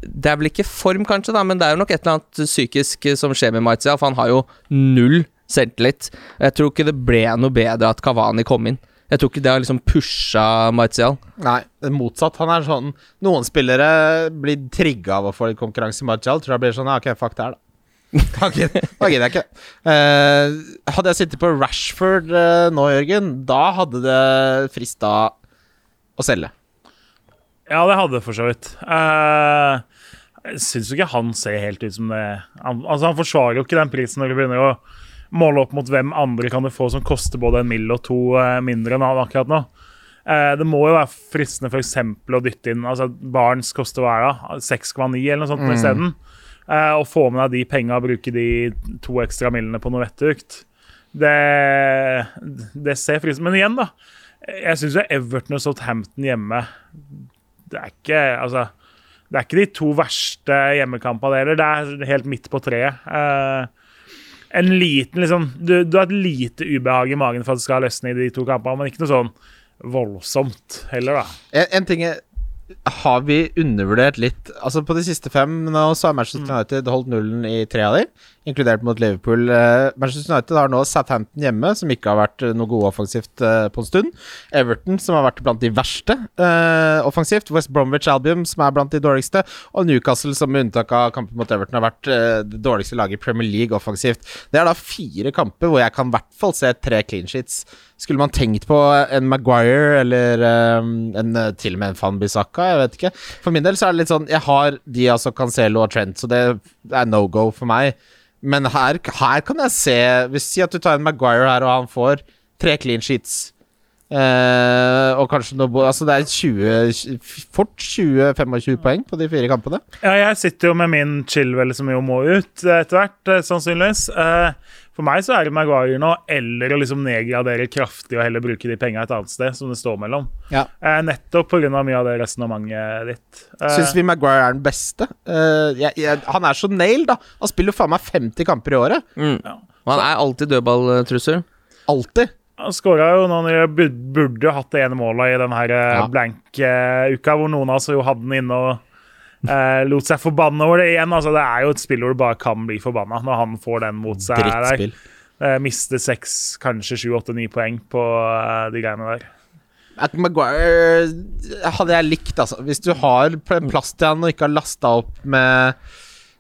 Det er vel ikke form, kanskje, da, men det er jo nok et eller annet psykisk eh, som skjer med Martial, for han har jo null selvtillit. Jeg tror ikke det ble noe bedre at Kavani kom inn. Jeg tror ikke det har liksom pusha Martial. Nei, motsatt. Han er sånn Noen spillere blir trigga av å få litt konkurranse i Martial. Tror jeg blir sånn ja, Ok, fuck det her, da. Da gidder jeg ikke. Uh, hadde jeg sittet på Rashford uh, nå, Jørgen, da hadde det frista å selge. Ja, det hadde det for så vidt. Uh, jeg syns jo ikke han ser helt ut som det han, Altså, han forsvarer jo ikke den prisen når du begynner å måle opp mot hvem andre kan du få som koster både en mill og to eh, mindre enn han akkurat nå. Eh, det må jo være fristende f.eks. å dytte inn altså Barents koster hva er det? 6,9 eller noe sånt Mm. isteden. Å få med deg de penga og bruke de to ekstra millene på noe vettugt. Det, det ser fristende Men igjen, da. Jeg syns jo Everton og Southampton hjemme Det er ikke Altså det er ikke de to verste hjemmekampene heller. Det er helt midt på treet. Eh, en liten liksom du, du har et lite ubehag i magen for at det skal løsne i de to kampene, men ikke noe sånn voldsomt heller, da. En, en ting er Har vi undervurdert litt Altså På de siste fem nå så har Manchester United holdt nullen i tre av de, inkludert mot Liverpool. Eh, Manchester United har nå Southampton hjemme, som ikke har vært eh, noe gode offensivt eh, på en stund. Everton, som har vært blant de verste eh, offensivt. West Bromwich Albion, som er blant de dårligste. Og Newcastle, som med unntak av kampen mot Everton har vært eh, det dårligste laget i Premier League offensivt. Det er da fire kamper hvor jeg kan i hvert fall se tre clean sheets. Skulle man tenkt på en Maguire eller um, en, eh, til og med en Van Bissaka, jeg vet ikke. For min del så er det litt sånn Jeg har de altså Cancelo og Trent, så det er no go for meg. Men her, her kan jeg se Hvis Si at du tar en Maguire her, og han får tre clean sheets. Uh, og kanskje noe Altså det er 20 fort 20-25 poeng på de fire kampene. Ja, jeg sitter jo med min Chilwell som jo må ut eh, etter hvert, sannsynligvis. Eh, For meg så er det Maguire nå, eller å liksom nedgradere kraftig og heller bruke de penga et annet sted, som det står mellom. Ja. Eh, Nettopp pga. mye av det resonnementet ditt. Eh, Syns vi Maguire er den beste? Eh, jeg, jeg, han er så nail, da. Han spiller jo faen meg 50 kamper i året. Mm. Ja. Og han er alltid dødballtrussel. Alltid. Han skåra jo når han burde, burde hatt det ene målet i den her eh, Ja. blank-uka, hvor noen av oss jo hadde den inne og eh, lot seg forbanne over det igjen. Altså, det er jo et spill hvor du bare kan bli forbanna når han får den mot seg. der. Drittspill. Eh, miste seks, kanskje sju, åtte, ni poeng på eh, de greiene der. At Maguire hadde jeg likt, altså. Hvis du har plass til han og ikke har lasta opp med,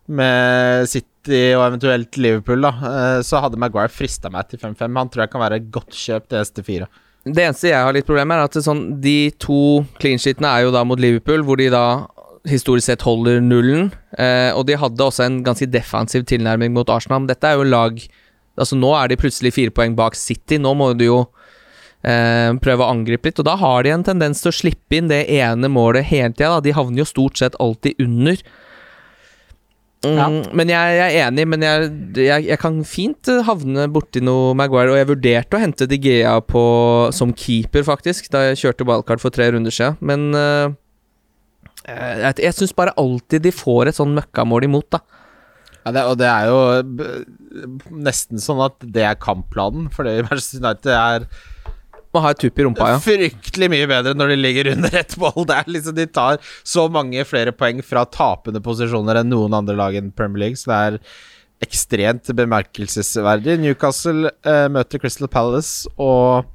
med City og eventuelt Liverpool, da, så hadde Maguire frista meg til 5-5. Han tror jeg kan være et godt kjøp til ST4. Det eneste jeg har litt problem med, er at er sånn, de to clean sheetene er jo da mot Liverpool, hvor de da historisk sett holder nullen. Eh, og de hadde også en ganske defensiv tilnærming mot Arsenal. Men dette er jo lag Altså Nå er de plutselig fire poeng bak City. Nå må du jo eh, prøve å angripe litt. Og da har de en tendens til å slippe inn det ene målet hele tida. De havner jo stort sett alltid under. Mm, Ja. Men jeg, jeg er enig, men jeg, jeg, jeg kan fint eh, havne borti noe Maguire. Og jeg vurderte å hente De Gea på, som keeper, faktisk, da jeg kjørte wildcard for tre runder siden. Men eh, jeg, jeg syns bare alltid de får et sånn møkkamål imot, da. Ja, det, og det er jo nesten sånn at det er kampplanen, fordi Manchester United er Må ha et tupp i rumpa, ja. fryktelig mye bedre når de ligger under ett mål. Det er liksom, de tar så mange flere poeng fra tapende posisjoner enn noen andre lag i Premier League, så det er ekstremt bemerkelsesverdig. Newcastle eh, møter Crystal Palace, og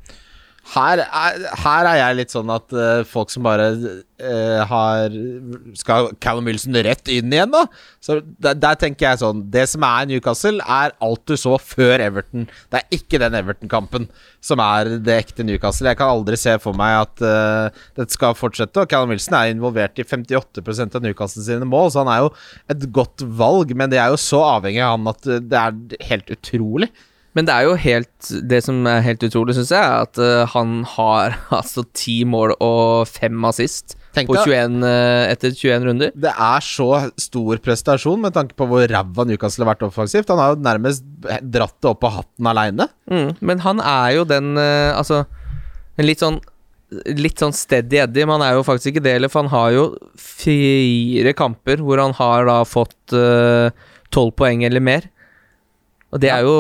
her er, her er jeg litt sånn at uh, folk som bare uh, har Skal Callum Wilson rett inn igjen, da? Så der, der tenker jeg sånn Det som er Newcastle, er alt du så før Everton. Det er ikke den Everton-kampen som er det ekte Newcastle. Jeg kan aldri se for meg at uh, dette skal fortsette. Og Callum Wilson er involvert i 58% av Newcastle sine mål, så han er jo et godt valg, men det er jo så avhengig av han at det er helt utrolig. Men det er jo helt Det som er helt utrolig, syns jeg, er at uh, han har altså ti mål og fem assist Tenk på 21, uh, etter 21 runder. Det er så stor prestasjon med tanke på hvor ræva Newcastle har vært offensivt. Han har jo nærmest dratt det opp på hatten aleine. Mm, men han er jo den uh, Altså En litt sånn litt sånn steady Eddie, men han er jo faktisk ikke det, for han har jo fire kamper hvor han har da fått tolv poeng eller mer. Og det er jo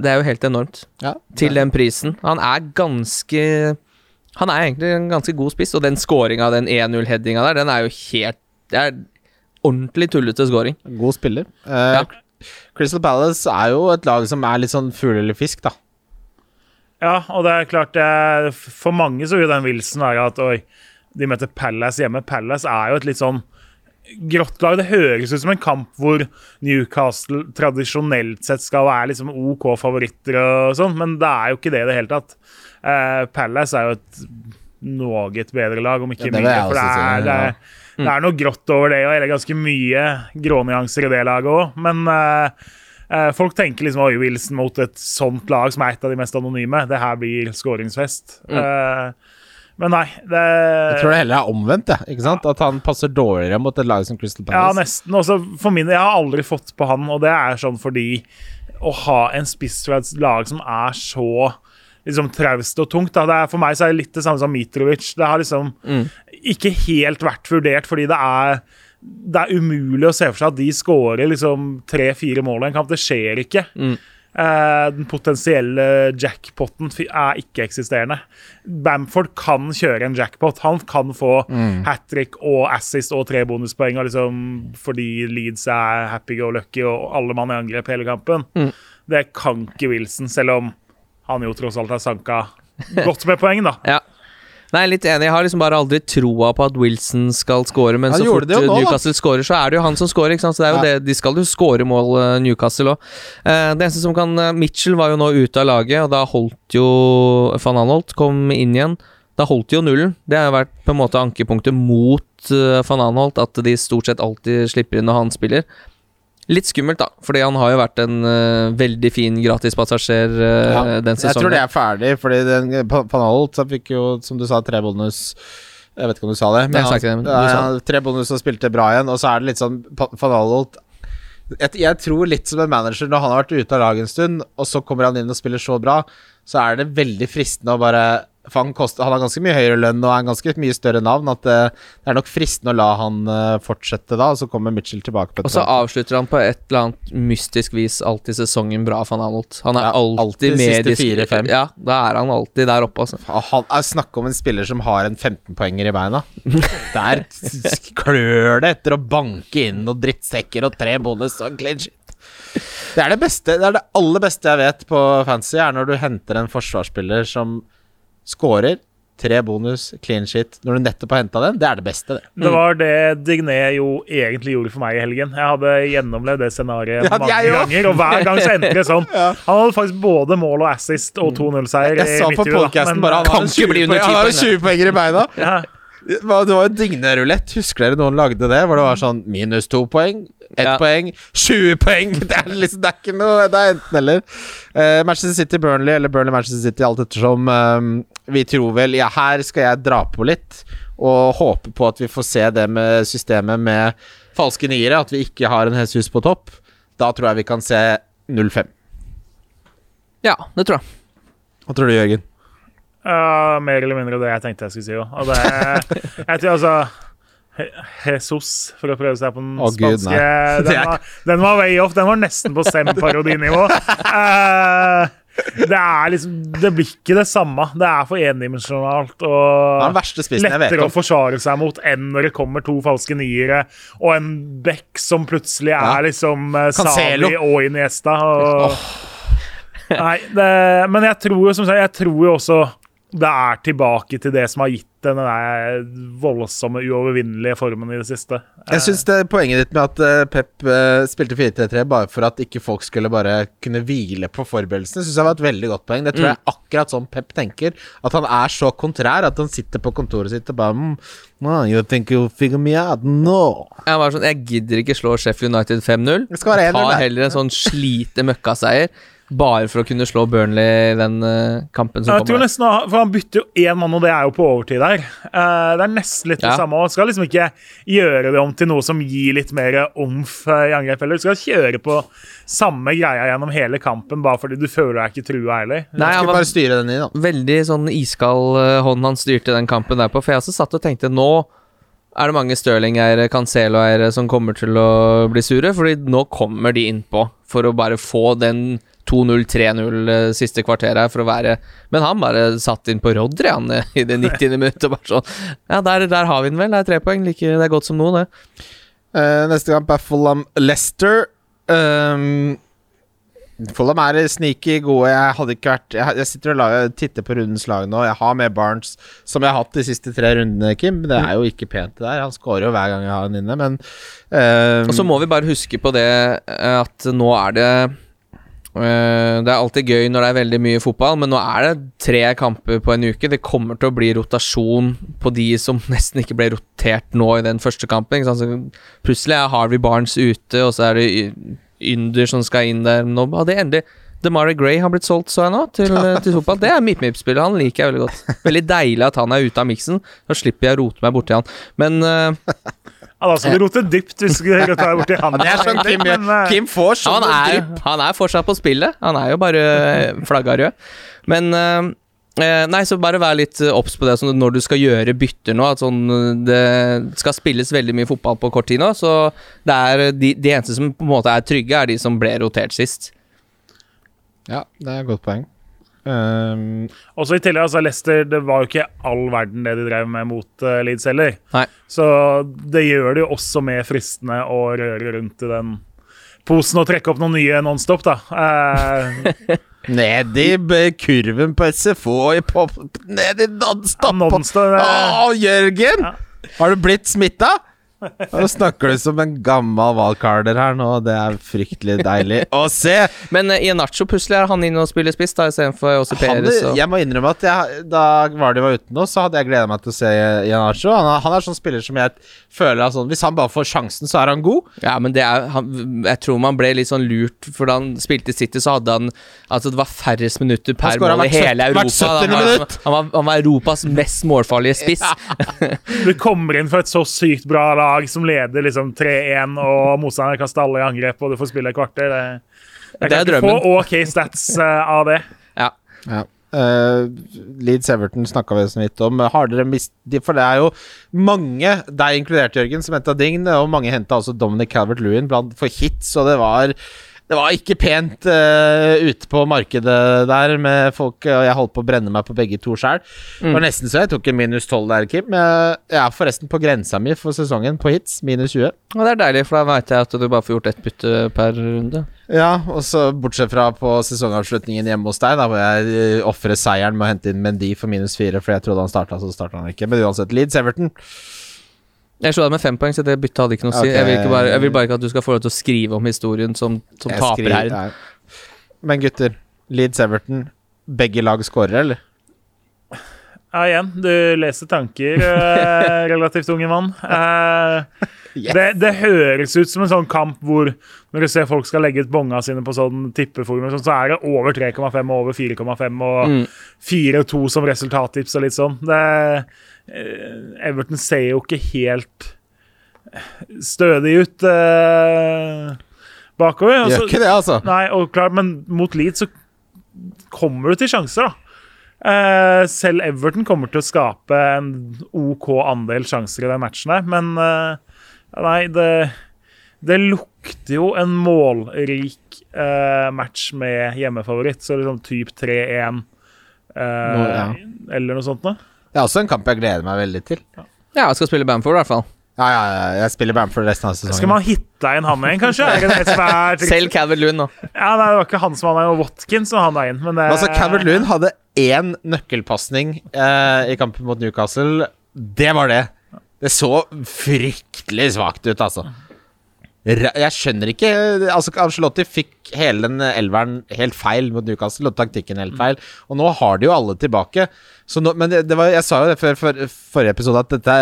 Det er jo helt enormt. Ja, Til den prisen. Han er ganske Han er egentlig en ganske god spiss, og den scoringa, den 1-0-headinga der, den er jo helt Det er ordentlig tullete scoring. God spiller. Eh, Ja. Crystal Palace er jo et lag som er litt sånn fugl eller fisk, da. Ja, og det er klart det, For mange så vil den Wilson være at oi, de møter Palace hjemme. Palace er jo et litt sånn grått lag. Det høres ut som en kamp hvor Newcastle tradisjonelt sett skal være liksom OK favoritter og sånn, men det er jo ikke det i det hele tatt. Eh, Palace er jo et noe bedre lag, om ikke Ja, jeg For det er, det, er, det er noe grått over det, og det er ganske mye grånyanser i det laget òg. Men eh, eh, folk tenker liksom Oi, Wilson mot et sånt lag som er et av de mest anonyme. Det her blir skåringsfest. Eh, men nei, det Jeg tror det heller er omvendt, jeg. Ikke sant? At han passer dårligere mot et lag som Crystal Palace. Ja, nesten. Også for min, jeg har aldri fått på han, og det er sånn fordi å ha en spiss fra et lag som er så liksom traust og tungt er, For meg så er det litt det samme som Mitrovic. Det har liksom ikke helt vært vurdert, fordi det er det er umulig å se for seg at de skårer liksom tre-fire mål i en kamp. Det skjer ikke. Eh, den potensielle jackpoten er ikke-eksisterende. Bamford kan kjøre en jackpot. Han kan få hat trick og assist og tre bonuspoeng liksom, fordi Leeds er happy go lucky og alle mann i angrep hele kampen. Det kan ikke Wilson, selv om han jo tross alt har sanka godt med poeng, da. Ja. Nei, litt enig. Jeg har liksom bare aldri troa på at Wilson skal score, men Han så fort nå. Newcastle scorer, så er det jo han som scorer, ikke sant. Så det er jo Ja. det, de skal jo score mål, eh, Newcastle òg. det eneste som kan eh, Mitchell var jo nå ute av laget, og da holdt jo Van Anholt kom inn igjen. Da holdt jo nullen. Det har jo vært på en måte ankepunktet mot van Anholt, at de stort sett alltid slipper inn når han spiller. Litt skummelt, da, fordi han har jo vært en uh, veldig fin gratispassasjer uh, Ja, den Jeg tror det er ferdig, fordi den, Panalt fikk jo, som du sa, tre bonus. Jeg vet ikke om du sa det, men han, det, men ja, ja, tre bonus og spilte bra igjen. Og så er det litt sånn Van Holt jeg, jeg tror litt som en manager når han har vært ute av laget en stund, og så kommer han inn og spiller så bra, så er det veldig fristende å bare han, koster, han har ganske mye høyere lønn og er en ganske mye større navn. At det, det er nok fristende å la han eh, fortsette da, og så kommer Mitchell tilbake. Og så avslutter han på et eller annet mystisk vis alltid sesongen bra for Arnold. Han er Ja, alltid, alltid med siste fire-fem. Ja, da er han alltid der oppe, altså. Han er Snakk om en spiller som har en 15-poenger i beina. Der klør det etter å banke inn noen drittsekker og tre bonus og clinch. Det er det beste Det er det aller beste jeg vet på fancy, er når du henter en forsvarsspiller som scorer. Tre bonus, clean shit. Når du nettopp har henta den, det er det beste, det. Det var det Digné jo egentlig gjorde for meg i helgen. Jeg hadde gjennomlevd det scenarioet Ja, mange ganger, og hver gang så endte det sånn. Han hadde faktisk både mål og assist og 2-0-seier. Jeg sa på podcasten bare han har Kan ikke 20 bli under poeng- han har 10 en 20 poenger i beina. ja. Det var jo dignerulett. Husker dere noen lagde det? Hvor det var sånn minus to poeng, ett Ja. poeng, 20 poeng. Det er liksom Det er ikke noe Det er enten eller. Uh, Manchester City Burnley eller Burnley Manchester City, alt ettersom. eh, vi tror vel Ja, her skal jeg dra på litt, og håpe på at vi får se det med systemet med falske niere. At vi ikke har en Jesus på topp. Da tror jeg vi kan se 0-5. Ja, det tror jeg. Hva tror du, Jørgen? Uh, mer eller mindre det jeg tenkte jeg skulle si òg. Og det Jeg tror altså Jesus, for å prøve seg på den oh, spanske Gud, den, var, den var way off. Den var nesten på Sem-parodinivå. uh, det er liksom Det blir ikke det samme. Det er for endimensjonalt og lettere å forsvare seg mot enn når det kommer to falske niere og en bekk som plutselig Ja. er liksom uh, Sali og Iniesta. Og, Nei, det, men jeg tror jo som sagt, jeg tror jo også det er tilbake til det som har gitt den voldsomme, uovervinnelige formen i det siste. Jeg syns poenget ditt med at eh, Pep eh, spilte 4-3-3 bare for at ikke folk skulle bare kunne hvile på forberedelsene, syns jeg var et veldig godt poeng. Det tror jeg er akkurat sånn Pep tenker. At han er så kontrær at han sitter på kontoret sitt og bare mm, You think you'll figure me out? No. Jeg, var sånn, jeg gidder ikke slå Sheffield United 5-0. Det skal være 1-0 Ta heller en sånn slite møkkaseier. Bare for å kunne slå Burnley i den eh, kampen som Jeg tror kommer. nesten, for Han bytter jo én mann, og det er jo på overtid der. Eh, det er nesten litt det Ja. samme. og skal liksom ikke gjøre det om til noe som gir litt mer omf eh, i angrep. heller. Du skal kjøre på samme greia gjennom hele kampen, bare fordi du føler deg ikke trua heller. Nei, han var bare styre den da. veldig sånn iskald hånd han styrte den kampen der på. For jeg også satt og tenkte nå er det mange Stirling-eiere, Cancelo-eiere som kommer til å bli sure, fordi nå kommer de innpå for å bare få den 2-0-3-0 eh, siste kvarteret her for å være Men han bare satt inn på Rodry han eh, i det 90. minuttet og bare sånn Ja, der, der har vi den vel. Det er tre poeng. Like, det er godt som noe, det. Uh, neste kamp er Fulham Leicester. Um, Fulham er sneaky gode. Jeg hadde ikke vært Jeg, jeg sitter og lager, titter på rundens lag nå. Jeg har med Barnes, som jeg har hatt de siste tre rundene, Kim. Det er jo ikke pent, det der. Han scorer jo hver gang jeg har han inne, men um, Og så må vi bare huske på det at nå er det Det er alltid gøy når det er veldig mye fotball, men nå er det tre kamper på en uke. Det kommer til å bli rotasjon på de som nesten ikke ble rotert nå i den første kampen. Så plutselig er Harvey Barnes ute, og så er det Ynder som skal inn der. Nå hadde endelig DeMarie Gray har blitt solgt, så jeg nå, til, til fotball. Det er Mip-Mip-spiller. Han liker jeg veldig godt. Veldig deilig at han er ute av miksen. Da slipper jeg å rote meg borti han. Men eh, Ja, da skal du rote dypt hvis du skal ta borti han. Ja, sånn Kim, Men, eh, Kim får sånn han, er, han er fortsatt på spillet. Han er jo bare flagga rød. Men eh, eh, Nei, så bare vær litt eh, obs på det sånn, når du skal gjøre bytter nå. At sånn, eh, det skal spilles veldig mye fotball på kort tid nå. Så det er de, de eneste som på en måte er trygge, er de som ble rotert sist. Ja, det er et godt poeng. Um, Også i tillegg, altså Leicester, det var jo ikke all verden det de drev med mot uh, Leeds heller. Nei. Så det gjør det jo også mer fristende å røre rundt i den posen og trekke opp noen nye nonstop, da. Uh, ned i kurven på SFO i pop, Ned i nonstop! nonstop eh, Å, Jørgen! Ja. Har du blitt smitta? Nå snakker du som en gammel valgkarder her nå, det er fryktelig deilig å se. Men uh, Ianacho plutselig er han inne og spiller spiss da istedenfor Åse Han, Perez. Og... jeg må innrømme at jeg, da Vardy var ute nå, så hadde jeg gleda meg til å se Ianacho. Han, han er sånn spiller som jeg føler at sånn, Hvis han bare får sjansen, så er han god. Ja, men det er han, Jeg tror man ble litt sånn lurt, for da han spilte City, så hadde han Altså, det var færrest minutter per mål i hele Europa. 70. Han var, han, var, han var Europas mest målfarlige spiss. Du kommer inn for et så sykt bra lag som leder liksom 3-1, og motstanderen kaster alle i angrep, og du får spille et kvarter. Det, jeg Det er drømmen. få OK stats uh, av det. Ja. Ja. Uh, Leeds Everton snakka vi så vidt om. Har dere mist For det er jo mange, deg inkludert, Jørgen, som henta Dign, og mange henta også Dominic Calvert-Lewin blant- for hits, og det var det var ikke pent uh, ute på markedet der med folk Og jeg holdt på å brenne meg på begge to sjøl. Det var nesten så jeg tok en minus 12 der, Kim. Jeg jeg er forresten på grensa mi for sesongen på hits. Minus 20. Og det er deilig, for da veit jeg at du bare får gjort ett bytte per runde. Ja, og så bortsett fra på sesongavslutningen hjemme hos deg, da hvor jeg uh, ofrer seieren med å hente inn Mendy for minus 4 fordi jeg trodde han starta, så starta han ikke. Men uansett, Leeds Everton. Jeg slo deg med fem poeng, så det byttet hadde ikke noe å si. Okay. Jeg, vil ikke bare, jeg vil bare ikke at du skal få lov til å skrive om historien som, som Jeg taper her. Men gutter, Leeds Everton. Begge lag skårer, eller? Ja, igjen, du leser tanker, eh, relativt unge mann. Eh, Yes. det, det høres ut som en sånn kamp hvor når du ser folk skal legge ut bonga sine på sånn tippeforum, sånn, så er det over 3,5 og over 4,5 og Mm. 4-2 som resultattips og litt sånn. Det, Everton ser jo ikke helt stødig ut eh, bakover. Gjør ikke det, altså. Nei, klart, men mot Leeds så kommer du til sjanser, da. Eh, selv Everton kommer til å skape en OK andel sjanser i den matchen her, men eh, Nei, det, det lukter jo en målrik eh, match med hjemmefavoritt, så liksom typ 3-1 eh, ja. eller noe sånt noe. Det er også en kamp jeg gleder meg veldig til. Ja, jeg skal spille Bamford, i hvert fall. Ja, ja, ja, jeg spiller Bamford resten av sesongen. Skal man hitte inn han igjen, kanskje? Triks? Selv Cavert Lund nå. Ja, nei, det var ikke han som hadde inn, og Watkins som han inn, men det altså, Cavert Lewin hadde én nøkkelpasning eh, i kampen mot Newcastle. Det var det. Det så fryktelig svakt ut, altså. Jeg skjønner ikke Altså, Ancelotti fikk hele den elveren helt feil mot Newcastle, og taktikken helt feil. Og nå har de jo alle tilbake. Så nå, men det, det var, jeg sa jo det før for, forrige episode, at dette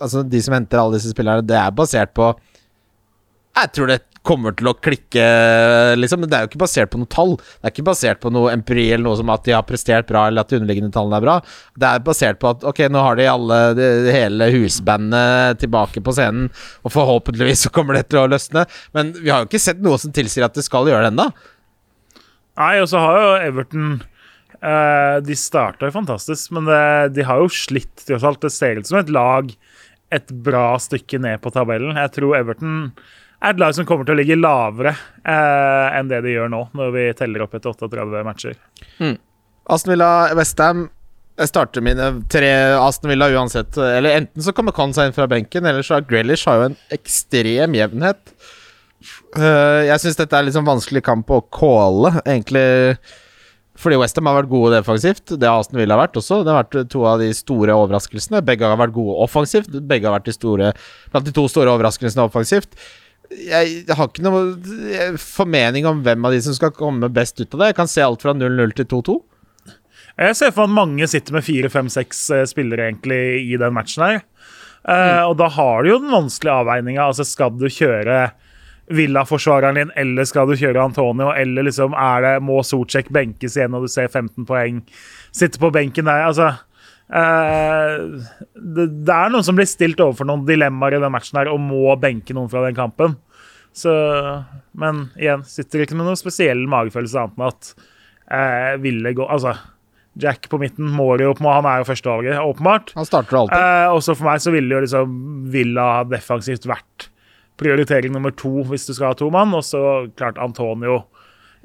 Altså, de som henter alle disse spillerne, det er basert på Jeg tror det kommer til å klikke, liksom. Det er jo ikke basert på noe tall. Det er ikke basert på noe empiri eller noe som at de har prestert bra, eller at de underliggende tallene er bra. Det er basert på at ok, nå har de alle de, hele husbandet tilbake på scenen, og forhåpentligvis så kommer det til å løsne. Men vi har jo ikke sett noe som tilsier at det skal gjøre det ennå. Nei, og så har jo Everton eh, De starta jo fantastisk, men det, de har jo slitt, tross alt. Det ser ut som et lag et bra stykke ned på tabellen. Jeg tror Everton er et lag som kommer til å ligge lavere eh, enn det de gjør nå, når vi teller opp etter 38 matcher. Aston Villa, Westham Jeg starter mine tre Aston Villa uansett. Eller enten så kommer Con seg inn fra benken, eller så har Grealish har jo en ekstrem jevnhet. Uh, jeg syns dette er litt sånn vanskelig kamp å calle, egentlig. Fordi Westham har vært gode defensivt. Det har Aston Villa vært også. Det har vært to av de store overraskelsene. Begge har vært gode offensivt. Begge har vært de store, blant de to store overraskelsene offensivt. Jeg har ikke noe formening om hvem av de som skal komme best ut av det. Jeg kan se alt fra 0-0 til 2-2. Jeg ser for meg at mange sitter med fire, fem, seks eh, spillere egentlig i den matchen her. Eh, Og da har du jo den vanskelige avveininga. Altså, skal du kjøre Villa-forsvareren din, eller skal du kjøre Antonio, eller liksom er det må Socek benkes igjen og du ser 15 poeng sitte på benken der? Altså eh, det, det er noen som blir stilt overfor noen dilemmaer i den matchen her og må benke noen fra den kampen. Så, men igjen, sitter ikke med noen spesiell magefølelse annet enn at uh, ville gå Altså, Jack på midten må jo på Han er jo førstevalget, åpenbart. Han starter alltid. Eh, også for meg så ville jo liksom Villa defensivt vært prioritering nummer to hvis du skal ha to mann. Og så klart Antonio,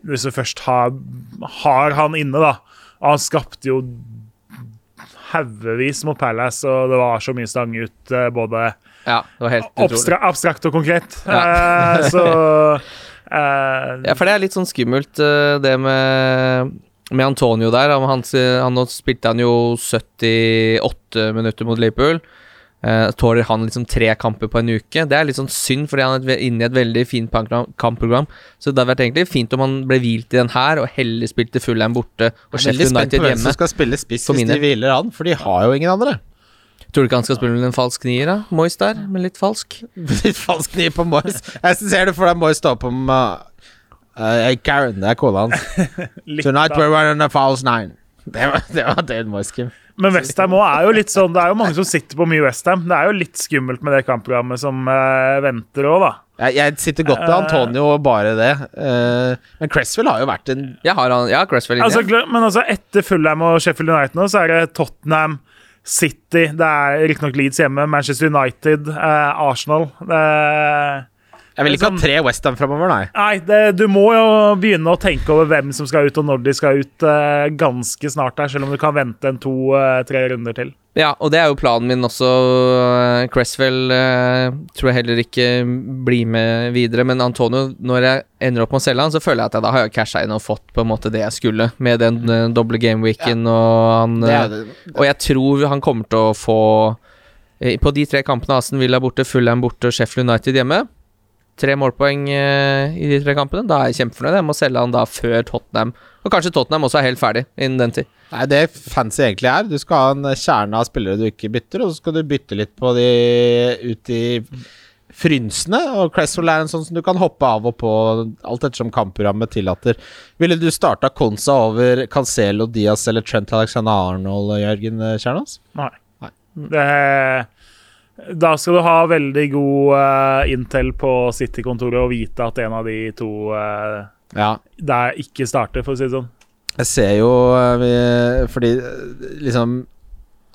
hvis du først har, har han inne, da. Og han skapte jo haugevis mot Palace, og det var så mye stang ut, eh, både Ja, abstra abstrakt og konkret. Ja. Eh, så eh, Ja, for det er litt sånn skummelt, eh, det med, med Antonio der. Han, han, spilte han jo 78 minutter mot Liverpool. Uh, tåler han liksom tre kamper på en uke? Det er litt sånn synd, fordi han er inne i et veldig fint kampprogram. Så det hadde vært egentlig fint om han ble hvilt i den her, og heller spilte Fullheim borte og Jeg er veldig spent på hvem som hjemme. skal spille spiss For hvis de hviler han, for de har jo ingen andre. Tror du ikke han skal spille med en falsk nier, da? Moyes der, med litt falsk? Litt falsk nier på Moyes. Jeg ser det for deg Moyes stå på med uh, Hey Karen, det er kona hans. Tonight we're running a false nine. Det var, det var Dale Moyes, Kim. Men Westham er jo litt sånn Det er jo mange som sitter på mye Westham. Det er jo litt skummelt med det kampprogrammet som uh, venter òg, da. Jeg, jeg sitter godt med Antonio og bare det. Uh, men Cresswell har jo vært en Jeg har han, ja, Cresswell inne. Altså, men altså, etter Fulham og Sheffield United nå, så er det Tottenham, City Det er riktignok Leeds hjemme, Manchester United, uh, Arsenal det, Jeg vil ikke sånn- ha tre Westham framover, nei. Nei, det, du må jo begynne å tenke over hvem som skal ut, og når de skal ut, uh, ganske snart der, selv om du kan vente en to-tre runder til. Ja, og det er jo planen min også. Eh, Cresswell uh, tror jeg heller ikke blir med videre. Men Antonio, når jeg ender opp med å selge han, så føler jeg at jeg da har jeg casha inn og fått på en måte det jeg skulle, med den eh, doble gameweeken og han Det eh, det. Og jeg tror han kommer til å få eh, På de tre kampene Aston Villa borte, Fulham borte og Sheffield United hjemme Tre målpoeng eh, i de tre kampene. Da er jeg kjempefornøyd. Jeg må selge han da før Tottenham. Og kanskje Tottenham også er helt ferdig innen den tid. Nei, det fancy egentlig er. Du skal ha en kjerne av spillere du ikke bytter, og så skal du bytte litt på de ut i frynsene. Og Cresswell er en sånn som du kan hoppe av og på alt ettersom kampprogrammet tillater. Ville du starta Konsa over Cancelo, Diaz eller Trent Alexander Arnold, Jørgen Kjernås? Nei. Nei. Det, da skal du ha veldig god uh, intel på City-kontoret og vite at en av de to uh, Ja. der ikke starter, for å si det sånn. Jeg ser jo eh, vi, Fordi liksom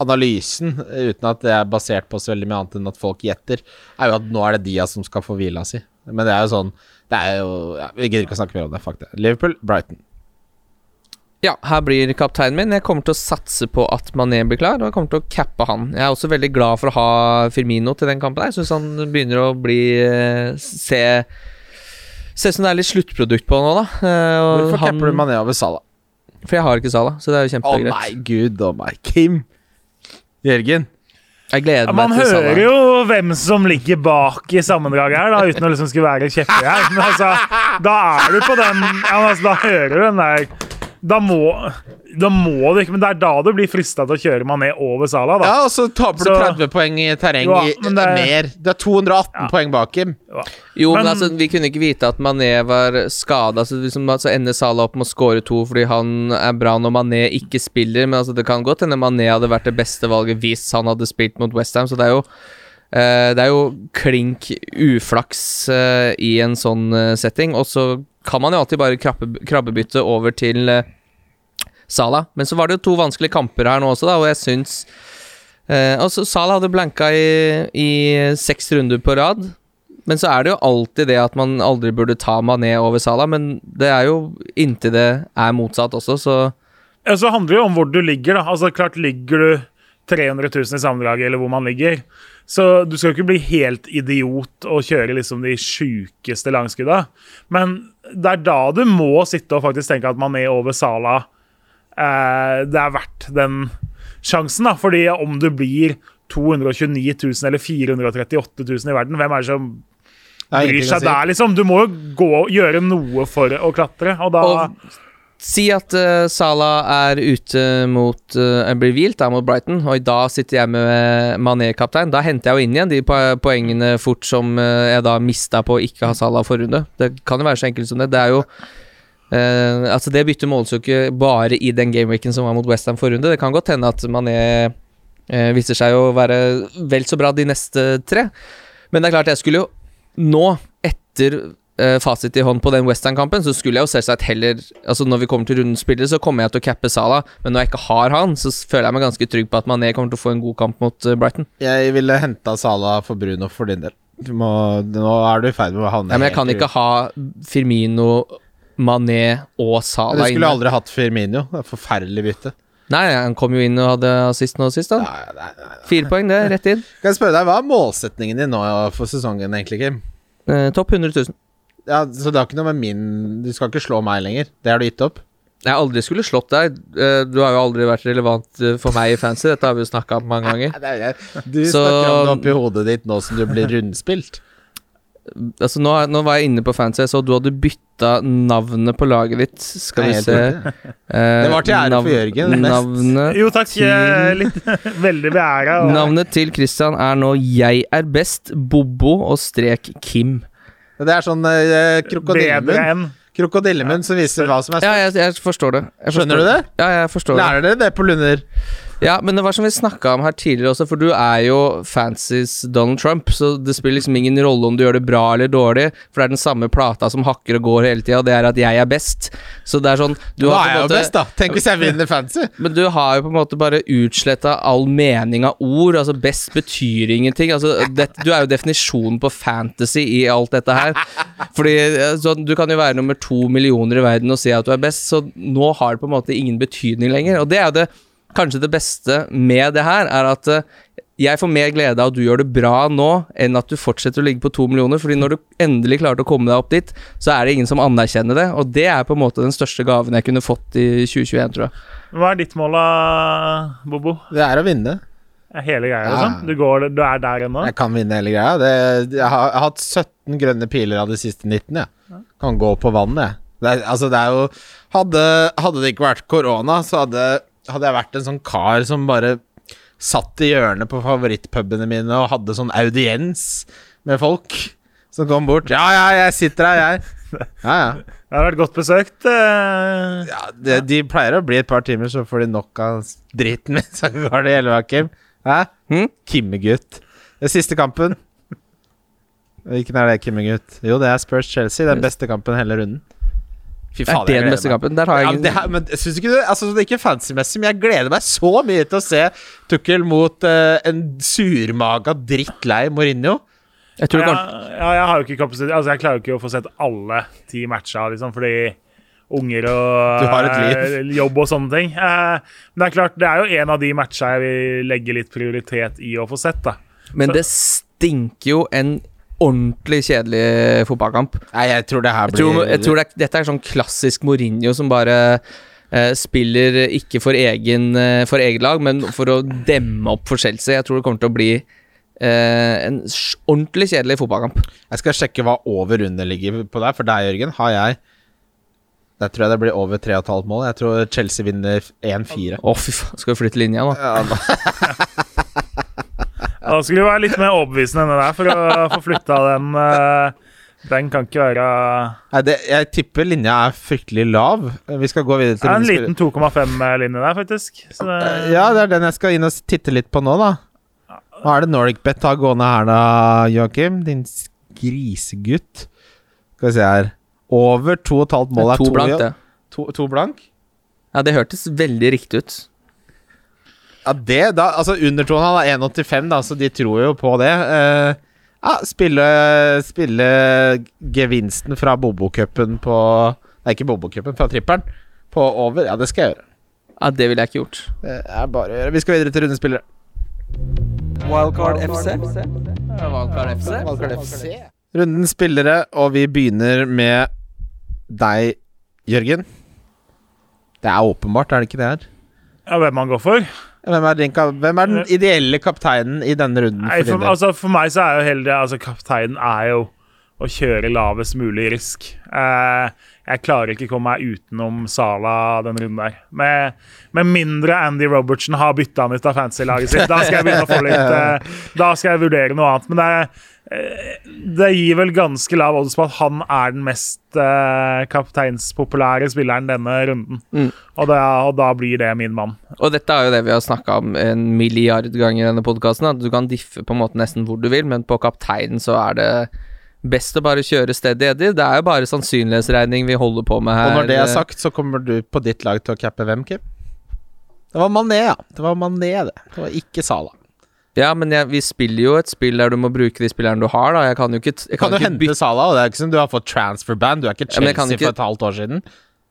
Analysen, uten at det er basert på så veldig mye annet enn at folk gjetter, er jo at nå er det Dia som skal få hvila si. Men det er jo sånn Det er jo ja, Vi gidder ikke å snakke mer om det. Fuck det. Liverpool, Brighton. Ja, her blir kapteinen min. Jeg kommer til å satse på at Mané blir klar, og jeg kommer til å cappe han. Jeg er også veldig glad for å ha Firmino til den kampen. Jeg syns han begynner å bli eh, Se Ser ut som det er litt sluttprodukt på nå, da. Eh, og Hvorfor han- capper du Mané over Sala? For jeg har ikke Sala, så det er jo kjempegreit. Å oh, nei, gud oh, meg. Kim. Jørgen. jeg gleder Ja, meg til Sala. Man hører jo hvem som ligger bak i sammendraget her, da, uten å liksom skulle være kjepphøy her. Men altså, da er du på den ja, men altså, Da hører du den der Da må, da må du ikke Men det er da du blir frista til å kjøre Mané over Sala, da. Ja, og så taper du Så- 30 poeng i terreng Ja, i, men det er- mer. Du er 218 poeng bak Kim. Jo, men, Men- altså, vi kunne ikke vite at Mané var skada. så liksom, altså, ender Sala opp med å score to fordi han er bra når Mané ikke spiller. Men altså, det kan godt hende Mané hadde vært det beste valget hvis han hadde spilt mot Westham. Så det er jo eh, Det er jo klink uflaks eh, i en sånn eh, setting. Og så kan man jo alltid bare krabbe, krabbebytte over til eh, Salah. Men så var det jo to vanskelige kamper her nå også, da, og jeg syns eh, altså Salah hadde blanka i, i seks runder på rad. Men så er det jo alltid det at man aldri burde ta Mané over Salah, men det er jo inntil det er motsatt også, så Ja, så handler det jo om hvor du ligger, da. Altså, klart ligger du 300 000 i sammendraget, eller hvor man ligger. Så du skal jo ikke bli helt idiot og kjøre liksom de sjukeste langskudda. Men det er da du må sitte og faktisk tenke at man er over Sala eh, Det er verdt den sjansen, da. Fordi om du blir 229 000 eller 438 000 i verden, hvem er det som bryr seg si. der, liksom? Du må jo gå, gjøre noe for å klatre, og da Og si at uh, Salah er ute mot uh, blir hvilt mot Brighton, og i dag sitter jeg med Mané-kaptein. Da henter jeg jo inn igjen de poengene fort som uh, jeg da mista på å ikke ha Salah forrunde. Det kan jo være så enkelt som det. Det er jo uh, Altså Det byttet måles jo ikke bare i den gameweeken som var mot Westham forrunde. Det kan godt hende at Mané viser seg å være vel så bra de neste tre. Men det er klart, jeg skulle jo nå, etter fasit i hånd på den Western-kampen, så skulle jeg jo selvsagt heller Altså Når vi kommer til rundens spillere, så kommer jeg til å cappe Salah, men når jeg ikke har han, så føler jeg meg ganske trygg på at Mané kommer til å få en god kamp mot eh, Brighton. Jeg ville henta Salah for Bruno for din del. Må, nå er du i ferd med å havne Ja, men jeg kan ikke ha Firmino, Mané og Du skulle inne. aldri hatt Firmino. Det er Forferdelig bytte. Nei, han kom jo inn og hadde assist nå sist, da. Nei, nei, nei. Fire poeng, det. Rett inn. Kan jeg spørre deg, Hva er målsetningen din nå for sesongen, egentlig, Kim? Eh, Topp 100 000. Ja, Så det har ikke noe med min Du skal ikke slå meg lenger? Det har du gitt opp? Jeg aldri skulle slått deg. Eh, Du har jo aldri vært relevant eh, for meg i fancy. Dette har vi jo snakka om mange ganger. Er. Du Så- snakker om det oppi hodet ditt nå som du blir rundspilt. Altså nå, nå var jeg inne på fancy, jeg så du hadde bytta navnet på laget ditt. Skal vi se eh, Det var til ære for Jørgen. Navnet, Jo, takk. til- Litt veldig beæra. navnet til Christian er nå 'Jeg er best', Bobo og strek Kim. Det er sånn eh, krokodillemunn. Krokodillemunn som viser hva som er Ja, jeg, jeg forstår det. Jeg forstår Skjønner du det? Ja, jeg forstår det. Lærer dere det på Lunder? Ja, men det var som vi snakka om her tidligere også, for du er jo fancies Donald Trump, så det spiller liksom ingen rolle om du gjør det bra eller dårlig, for det er den samme plata som hakker og går hele tida, og det er at jeg er best. Så det er sånn du Nå har er jeg jo best, da. Tenk hvis jeg vinner fancy. Men du har jo på en måte bare utsletta all mening av ord. Altså Best betyr ingenting. Altså det, Du er jo definisjonen på fantasy i alt dette her. Fordi så Du kan jo være nummer to millioner i verden og si at du er best, så nå har det på en måte ingen betydning lenger. Og det er jo det kanskje det beste med det her, er at eh, jeg får mer glede av at du gjør det bra nå, enn at du fortsetter å ligge på to millioner. Fordi når du endelig klarte å komme deg opp dit, så er det ingen som anerkjenner det. Og det er på en måte den største gaven jeg kunne fått i 2021, tror jeg. Hva er ditt mål, da, Bobo? Det er å vinne. Er Hele greia, Ja. liksom? Du, går, du er der ennå? Jeg kan vinne hele greia. Det, jeg, har, jeg har hatt 17 grønne piler av de siste 19, jeg. Kan gå på vannet, jeg. Det er, altså, det er jo hadde, hadde det ikke vært korona, så hadde, hadde jeg vært en sånn kar som bare satt i hjørnet på favorittpubene mine og hadde sånn audiens med folk som kom bort. Ja, ja, jeg sitter her, jeg. Ja, ja. Det har vært godt besøkt. Uh... ja de, de pleier å bli et par timer, så får de nok av driten min. Så går det hele veien, Kim. Hæ? Hm? Kimmegutt. Den siste kampen. Hvilken er det, Kimmegutt? Jo, det er Spurs-Chelsea. Den beste kampen hele runden. Fy faen, det er den beste kampen? Der har jeg Ja, det her, men synes ikke du Altså, det er ikke fancy-messig, men jeg gleder meg så mye til å se Tukkel mot uh, en surmaga drittlei Mourinho. Jeg tror ja, ja, jeg har jo ikke kapasitet Altså, jeg klarer jo ikke å få sett alle ti matcha, liksom, fordi unger og Du har et liv. eh, jobb og sånne ting. Eh, men det er klart, det er jo en av de matcha jeg vil legge litt prioritet i å få sett, da. Men det stinker jo en ordentlig kjedelig fotballkamp. Nei, jeg tror det her Jeg blir tror, jeg tror det dette er sånn klassisk Mourinho som bare eh, spiller ikke for, egen, eh, for eget lag, men for å demme opp for Chelsea. Jeg tror det kommer til å bli eh, en ordentlig kjedelig fotballkamp. Jeg skal sjekke hva over under ligger på der. For deg, Jørgen, har jeg Der tror jeg det blir over 3,5 mål. Jeg tror Chelsea vinner 1-4. Å, fy faen. Skal vi flytte linja nå? Ja, da- Da skulle du være litt mer overbevisende enn det der for å få flytta den. eh, Den kan ikke være Nei, det, jeg tipper linja er fryktelig lav. Vi skal gå videre til Det er en liten 2,5-linje der, faktisk. Så det, Ja, det er den jeg skal inn og titte litt på nå, da. Hva er det Nordic Bet har gående her, da, Joakim? Din grisegutt. Skal vi se her. Over 2,5 mål er to blank, ja. det. To, to blank? Ja, det hørtes veldig riktig ut. Ja, det da Altså, undertonen han er 1,85, da, så de tror jo på det. Uh, ja, spille, spille gevinsten fra Bobo-cupen på Nei, ikke Bobo-cupen, fra trippelen. På over. Ja, det skal jeg gjøre. Ja, det ville jeg ikke gjort. Det er bare å gjøre. Vi skal videre til rundespillere. Wildcard FC. Wildcard FC. Rundens spillere, og vi begynner med deg, Jørgen. Det er åpenbart, er det ikke det her? ja, hvem han går for? Hvem er, din, hvem er den ideelle kapteinen i denne runden? Nei, For altså, for meg så er jo hele det altså, Kapteinen er jo å kjøre lavest mulig risk. Eh, jeg klarer ikke å komme meg utenom Sala den runden der. Med, med mindre Andy Robertson har bytta han ut av fantasy-laget sitt. Da skal jeg begynne å få litt eh, Da skal jeg vurdere noe annet. Men det, eh, det gir vel ganske lav odds på at han er den mest kapteinspopulære spilleren denne runden. Mm. Og, da, og da blir det min mann. Og dette er jo det vi har snakka om en milliard ganger i denne podkasten. At du kan diffe på en måte nesten hvor du vil, men på kapteinen så er det best å bare kjøre steady Eddie. Det er jo bare sannsynlighetsregning vi holder på med her. Og når det er sagt, så kommer du på ditt lag til å cappe hvem, Kim? Det var Mané, ja. Det var Mané, det. Det var ikke Sala. Ja, men jeg, vi spiller jo et spill der du må bruke de spillerne du har, da. Jeg kan jo ikke, jeg Kan kan du hente Sala, og det er ikke som du har fått transfer band. Du er ikke Chelsea ja, ikke- for et halvt år siden.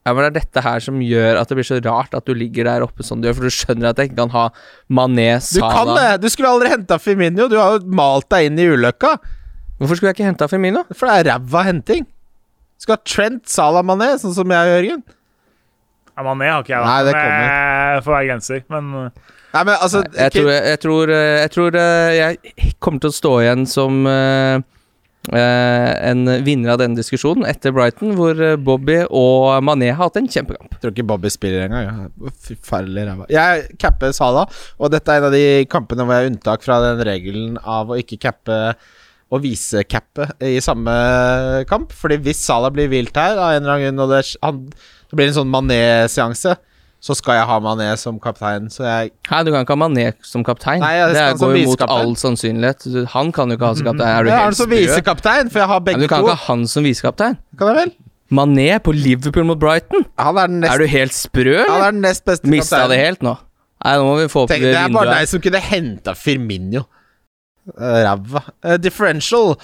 Ja, men Det er dette her som gjør at det blir så rart at du ligger der oppe som du gjør, for du skjønner at jeg ikke kan ha Mané, Sala Du kan det! Du skulle aldri henta Firminio. Du har jo malt deg inn i ulykka. Hvorfor skulle jeg ikke henta Firmino? For det er ræva henting. Du skal ha Trent Salah Mané, sånn som jeg og Jørgen. Ja, Mané har ikke jeg, da. Nei, det kommer. eh, får være grenser. Men eh, Nei, men altså Jeg tror, jeg, jeg, tror, eh, jeg tror jeg kommer til å stå igjen som uh, eh, en vinner av denne diskusjonen etter Brighton, hvor Bobby og Mané har hatt en kjempekamp. Jeg tror ikke Bobby spiller engang. Ja. Forferdelig ræva. Jeg capper Salah, og dette er en av de kampene hvor jeg har unntak fra den regelen av å ikke cappe og vise cappet i samme kamp. Fordi hvis Salah blir vilt her av en eller annen grunn, og det, han, det blir en sånn Mané-seanse, så skal jeg ha Mané som kaptein. Så jeg Hei, du kan ikke ha Mané som kaptein. Nei, det er- går jo mot all sannsynlighet. Han kan jo ikke ha som kaptein. Er du jeg har han som visekaptein, for jeg har begge men du kan to. ikke ha han som visekaptein. Kan jeg vel? Mané på Liverpool mot Brighton? Han er den nest, Er du helt sprø, han er den nest beste Mista kaptein. det helt nå? Nei, nå må vi få opp Tenk, det det er bare vinduet. deg som kunne henta Firminio. Eh, Ræva. Eh, differential.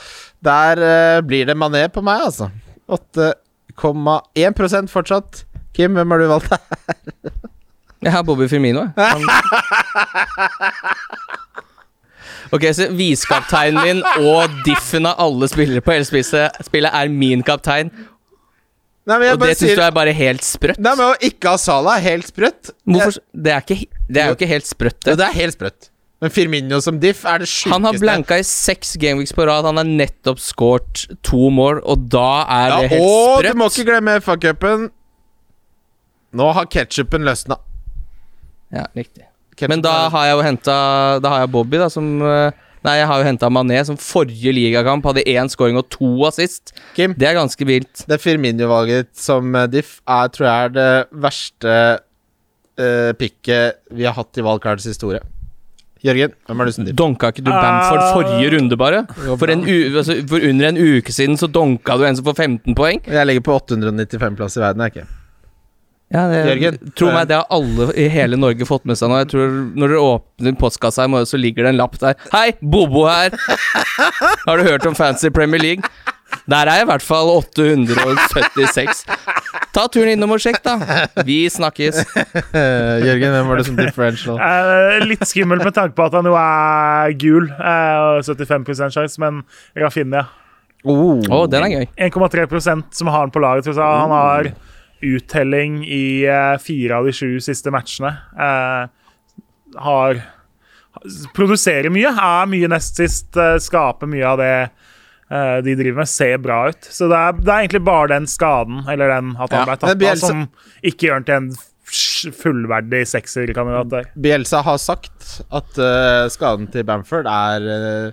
Der eh, blir det Mané på meg, altså. 8,1% fortsatt. Kim, hvem har du valgt? her? Jeg har Bobby Firmino, jeg. Han... Ok, så viskapteinen din og diffen av alle spillere på hele spillet, er min kaptein, Nei, og det syns sier du er bare helt sprøtt? Nei, men å ikke ha Salah er helt sprøtt. Hvorfor Det er, ikke, det er jo ikke helt sprøtt, det. Jo, det er helt sprøtt. Men Firmino som diff er det sjukeste. Han har blanka i seks gameweeks på rad, han har nettopp scoret to mål, og da er Ja, det helt og sprøtt. du må ikke glemme FA-cupen. Nå har ketsjupen løsna. Ja, riktig. Men da har jeg jo henta Da har jeg Bobby, da, som eh, Nei, jeg har jo henta Mané, som forrige ligakamp hadde én scoring og to assist. Kim, Det er ganske vilt. det Firmino-valget som eh, diff er, tror jeg er det verste uh, pikket vi har hatt i valgkartets historie. Jørgen, hvem er du som? Donka ikke du Bamford Ah. forrige runde, bare? For, en u altså, for under en uke siden så donka du en som får 15 poeng. Jeg ligger på 895 plass i verden, jeg ikke. Ja, det, Jørgen, Tro meg, det har alle i hele Norge fått med seg nå. Jeg tror Når dere åpner postkassa i morgen, så ligger det en lapp der. Hei, Bobo her! Har du hørt om Fancy Premier League? Der er jeg i hvert fall 876. Ta turen innom og sjekk, da. Vi snakkes. Eh, Jørgen, hvem var det som differential? eh, litt skummelt med tanke på at han jo er gul. eh, og 75% sjanse, men det. Oh. Den er gøy. 1,3% som har han på laget. Jeg, han har uttelling i eh, fire av de sju siste matchene. Eh, har Produserer mye, er mye nest sist, eh, skaper mye av det eh, de driver med, ser bra ut. Så det er, det er egentlig bare den skaden, eller den at han ble tatt av, som ikke gjør han til en fullverdig sekserkandidat der. Bielsa har sagt at uh, skaden til Bamford er eh,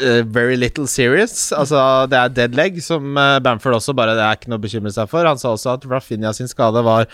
eh, very little serious. Altså, det er dead leg, som uh, Bamford også bare Det er ikke noe å bekymre seg for. Han sa også at Rafinha sin skade var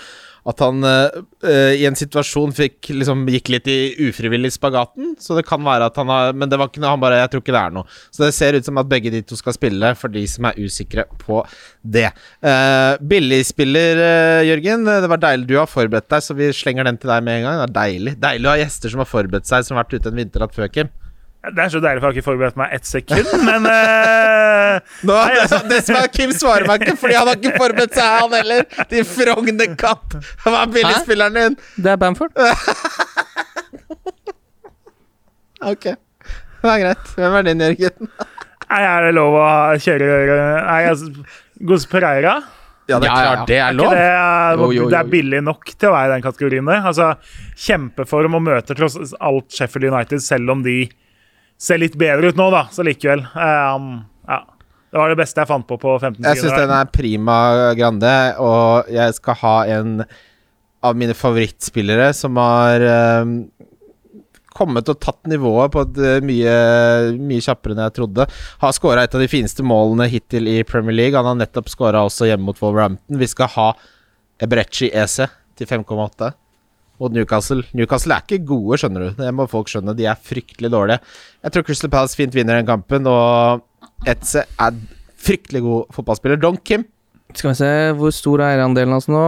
at han eh, eh, i en situasjon fikk liksom gikk litt i ufrivillig spagaten. Så det kan være at han har Men det var ikke noe Han bare Jeg tror ikke det er noe. Så det ser ut som at begge de to skal spille, for de som er usikre på det. Uh, Billigspiller, uh, Jørgen. Det var deilig du har forberedt deg, så vi slenger den til deg med en gang. Det er deilig Deilig å ha gjester som har forberedt seg, som har vært ute en vinternatt før, Kim. Det er så deilig, for jeg har ikke forberedt meg ett sekund, men uh, Nå, det, det som er Kim svarer meg ikke, fordi han har ikke forberedt seg, han heller. Din frogne katt. Hva er billigspilleren din? Det er Bamford. Ok, det er greit. Hvem er din, Jørgen? Nei, er det lov å kjøre Nei, altså Gos Pereira? Ja, det er klart det er Er lov. det, er- Jo, jo, jo, det er billig nok til å være i den kategorien der. Altså, Kjempeform og møter tross alt Sheffield United, selv om de ser litt bedre ut nå, da. Så likevel. Um, ja. Det var det beste jeg fant på på 15 Jeg syns den er prima grande, og jeg skal ha en av mine favorittspillere som har um, kommet og tatt nivået på et eh, mye, mye kjappere enn jeg trodde. Har skåra et av de fineste målene hittil i Premier League. Han har nettopp skåra også hjemme mot Wolverhampton. Vi skal ha Ebrechi Ese til 5,8 mot Newcastle. Newcastle er ikke gode, skjønner du. Det må folk skjønne. De er fryktelig dårlige. Jeg tror Crystal Palace fint vinner den kampen, og Etze er fryktelig god fotballspiller. Don Kim. Skal vi se, hvor stor er eierandelen hans nå?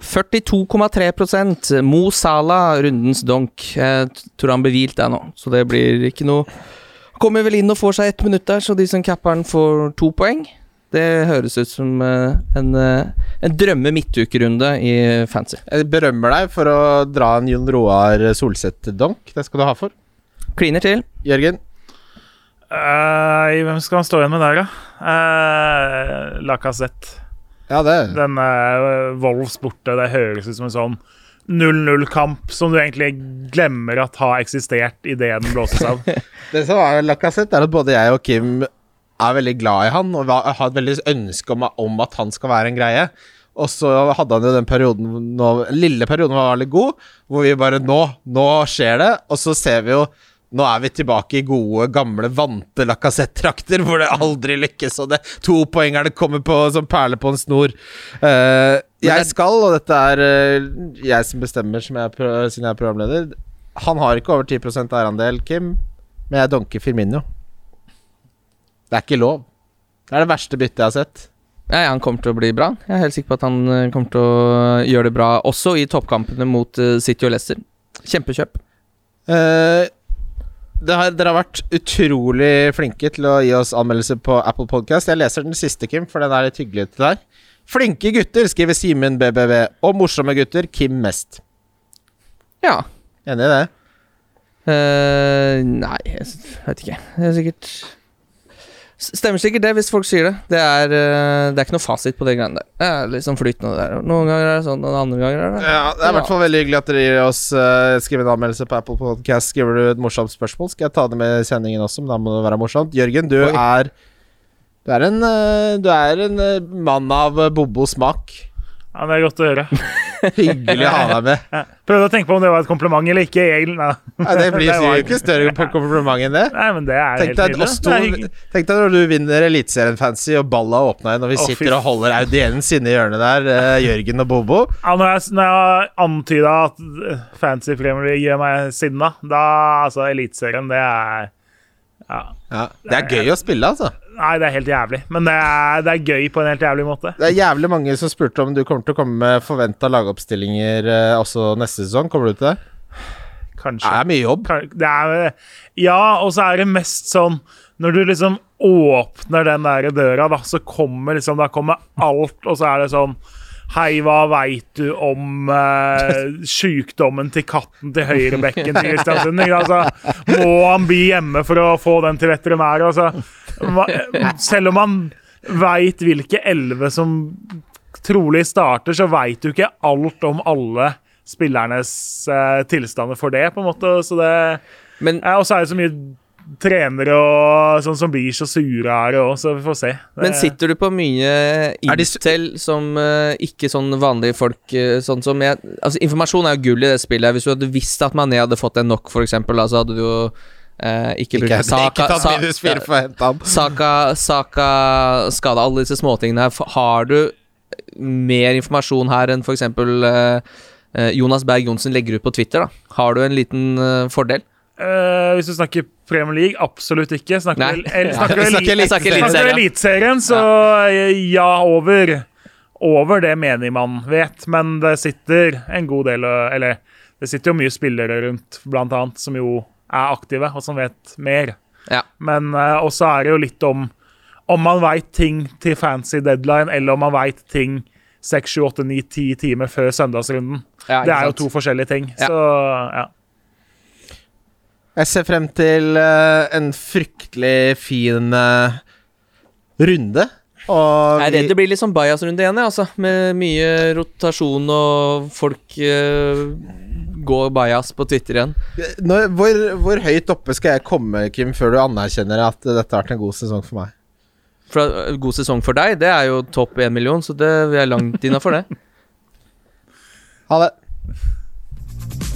42,3 Mo Salah, rundens donk. Jeg tror han bevilt det nå, så det blir ikke noe Kommer vel inn og får seg ett minutt der, så de som capper får to poeng. Det høres ut som eh, en, eh, en drømme midtukerunde i fancy. Jeg berømmer deg for å dra en Jon Roar Solseth-donk. Det skal du ha for. Kliner til. Jørgen. Uh, hvem skal han stå igjen med der, da? Uh, Lacassette. Ja, det Den uh, Wolfs borte, det høres ut som en sånn 0-0-kamp som du egentlig glemmer at har eksistert idet den blåses av. Det som er Lacassette, er at både jeg og Kim er veldig glad i han, og har et veldig ønske om, om at han skal være en greie. Og så hadde han jo den perioden nå, lille perioden var veldig god, hvor vi bare Nå, nå skjer det. Og så ser vi jo Nå er vi tilbake i gode, gamle, vante Lacassette-trakter, hvor det aldri lykkes, og det to poengerne kommer på som perler på en snor. Uh, jeg skal, og dette er eh, jeg som bestemmer, som jeg, siden jeg er programleder Han har ikke over 10% eierandel, Kim, men jeg donker Firmino. Det er ikke lov. Det er det verste byttet jeg har sett. Ja, han kommer til å bli bra. Jeg er helt sikker på at han eh, kommer til å gjøre det bra også i toppkampene mot eh, City og Leicester. Kjempekjøp. Eh, det har, dere har vært utrolig flinke til å gi oss anmeldelser på Apple Podcast. Jeg leser den siste, Kim, for den er litt hyggelig til deg. Flinke gutter, skriver Simen BBV. Og morsomme gutter, Kim mest. Ja. Enig i det? Eh, nei, jeg vet ikke. Det er sikkert Stemmer sikkert det, hvis folk sier det. Det er, eh, det er ikke noe fasit på de greiene der. Det er liksom flytende der. Noen ganger er det sånn, og andre ganger er det Ja, Det er i hvert fall veldig hyggelig at dere gir oss uh, skriver en anmeldelse på Apple Podcast. Skriver du et morsomt spørsmål, skal jeg ta det med i sendingen også, men da må det være morsomt. Jørgen, du Oi. er Du er en, eh, du er en mann av eh, bobo smak. Ja, Det er godt å høre. Hyggelig å ha deg med. Prøvde å tenke på om det var et kompliment eller ikke. Nei, Nei, det blir var- jo ikke større kompliment enn det. Nei, men det er Tenk helt deg, Det er tenk deg når du vinner Eliteserien Fancy og balla åpna igjen, og vi sitter og holder audiens inne i hjørnet der, eh, Jørgen og Bobo. Ja, når, jeg, når jeg antyda at eh, Fancy Premier League gjør meg sinna, da altså Eliteserien, det er ja. Ja, det er gøy å spille, altså. Nei, det er helt jævlig. Men det er, det er gøy på en helt jævlig måte. Det er jævlig mange som spurte om du kommer til å komme med forventa lagoppstillinger eh, også neste sesong. Kommer du til det? Kanskje. Det er mye jobb. Det er, ja, og så er det mest sånn Når du liksom åpner den der døra, da, så kommer liksom Da kommer alt, og så er det sånn Hei, hva veit du om uh, sykdommen til katten til høyrebekken til Kristiansund? Altså, må han bli hjemme for å få den til veterinær? Altså, selv om han veit hvilke elleve som trolig starter, så veit du ikke alt om alle spillernes uh, tilstander for det, på en måte. Så det Men Og så er det så mye trenere og sånn som blir så sure her òg, så vi får se. Det- Men sitter du på mye intel som uh, ikke sånn vanlige folk uh, Sånn som jeg Altså, informasjon er jo gull i det spillet. Hvis du hadde visst at Mané hadde fått en nok, for eksempel, da, så hadde du jo eh, ikke Ikke, brukt ikke tatt minus fire for å hente han. Saka, Saka skada, alle disse småtingene her. Har du mer informasjon her enn f.eks. Eh, Jonas Berg Johnsen legger ut på Twitter? da Har du en liten eh, fordel? Eh, hvis du snakker Premier League, absolutt ikke. Snakker Nei. snakker snakker snakker Eliteserien. så eh, ja, over. Over det mener man vet, men det sitter en god del Eller det sitter jo mye spillere rundt, blant annet, som jo er aktive, og som vet mer. Ja. Men uh, også er det jo litt om om man veit ting til fancy deadline, eller om man veit ting 6, 7, 8, 9, 10 timer før søndagsrunden. Ja, det er jo to forskjellige ting. Ja. Så ja. Jeg ser frem til eh, en fryktelig fin eh, runde. Og Jeg er redd det blir litt sånn bajas-runde igjen, altså. Med mye rotasjon og folk uh, går bajas på Twitter igjen. Når, hvor, hvor høyt oppe skal jeg komme, Kim, før du anerkjenner at dette har vært en god sesong for meg? For God sesong for deg, det er jo topp én million, så det, vi er langt innafor det. Ha det.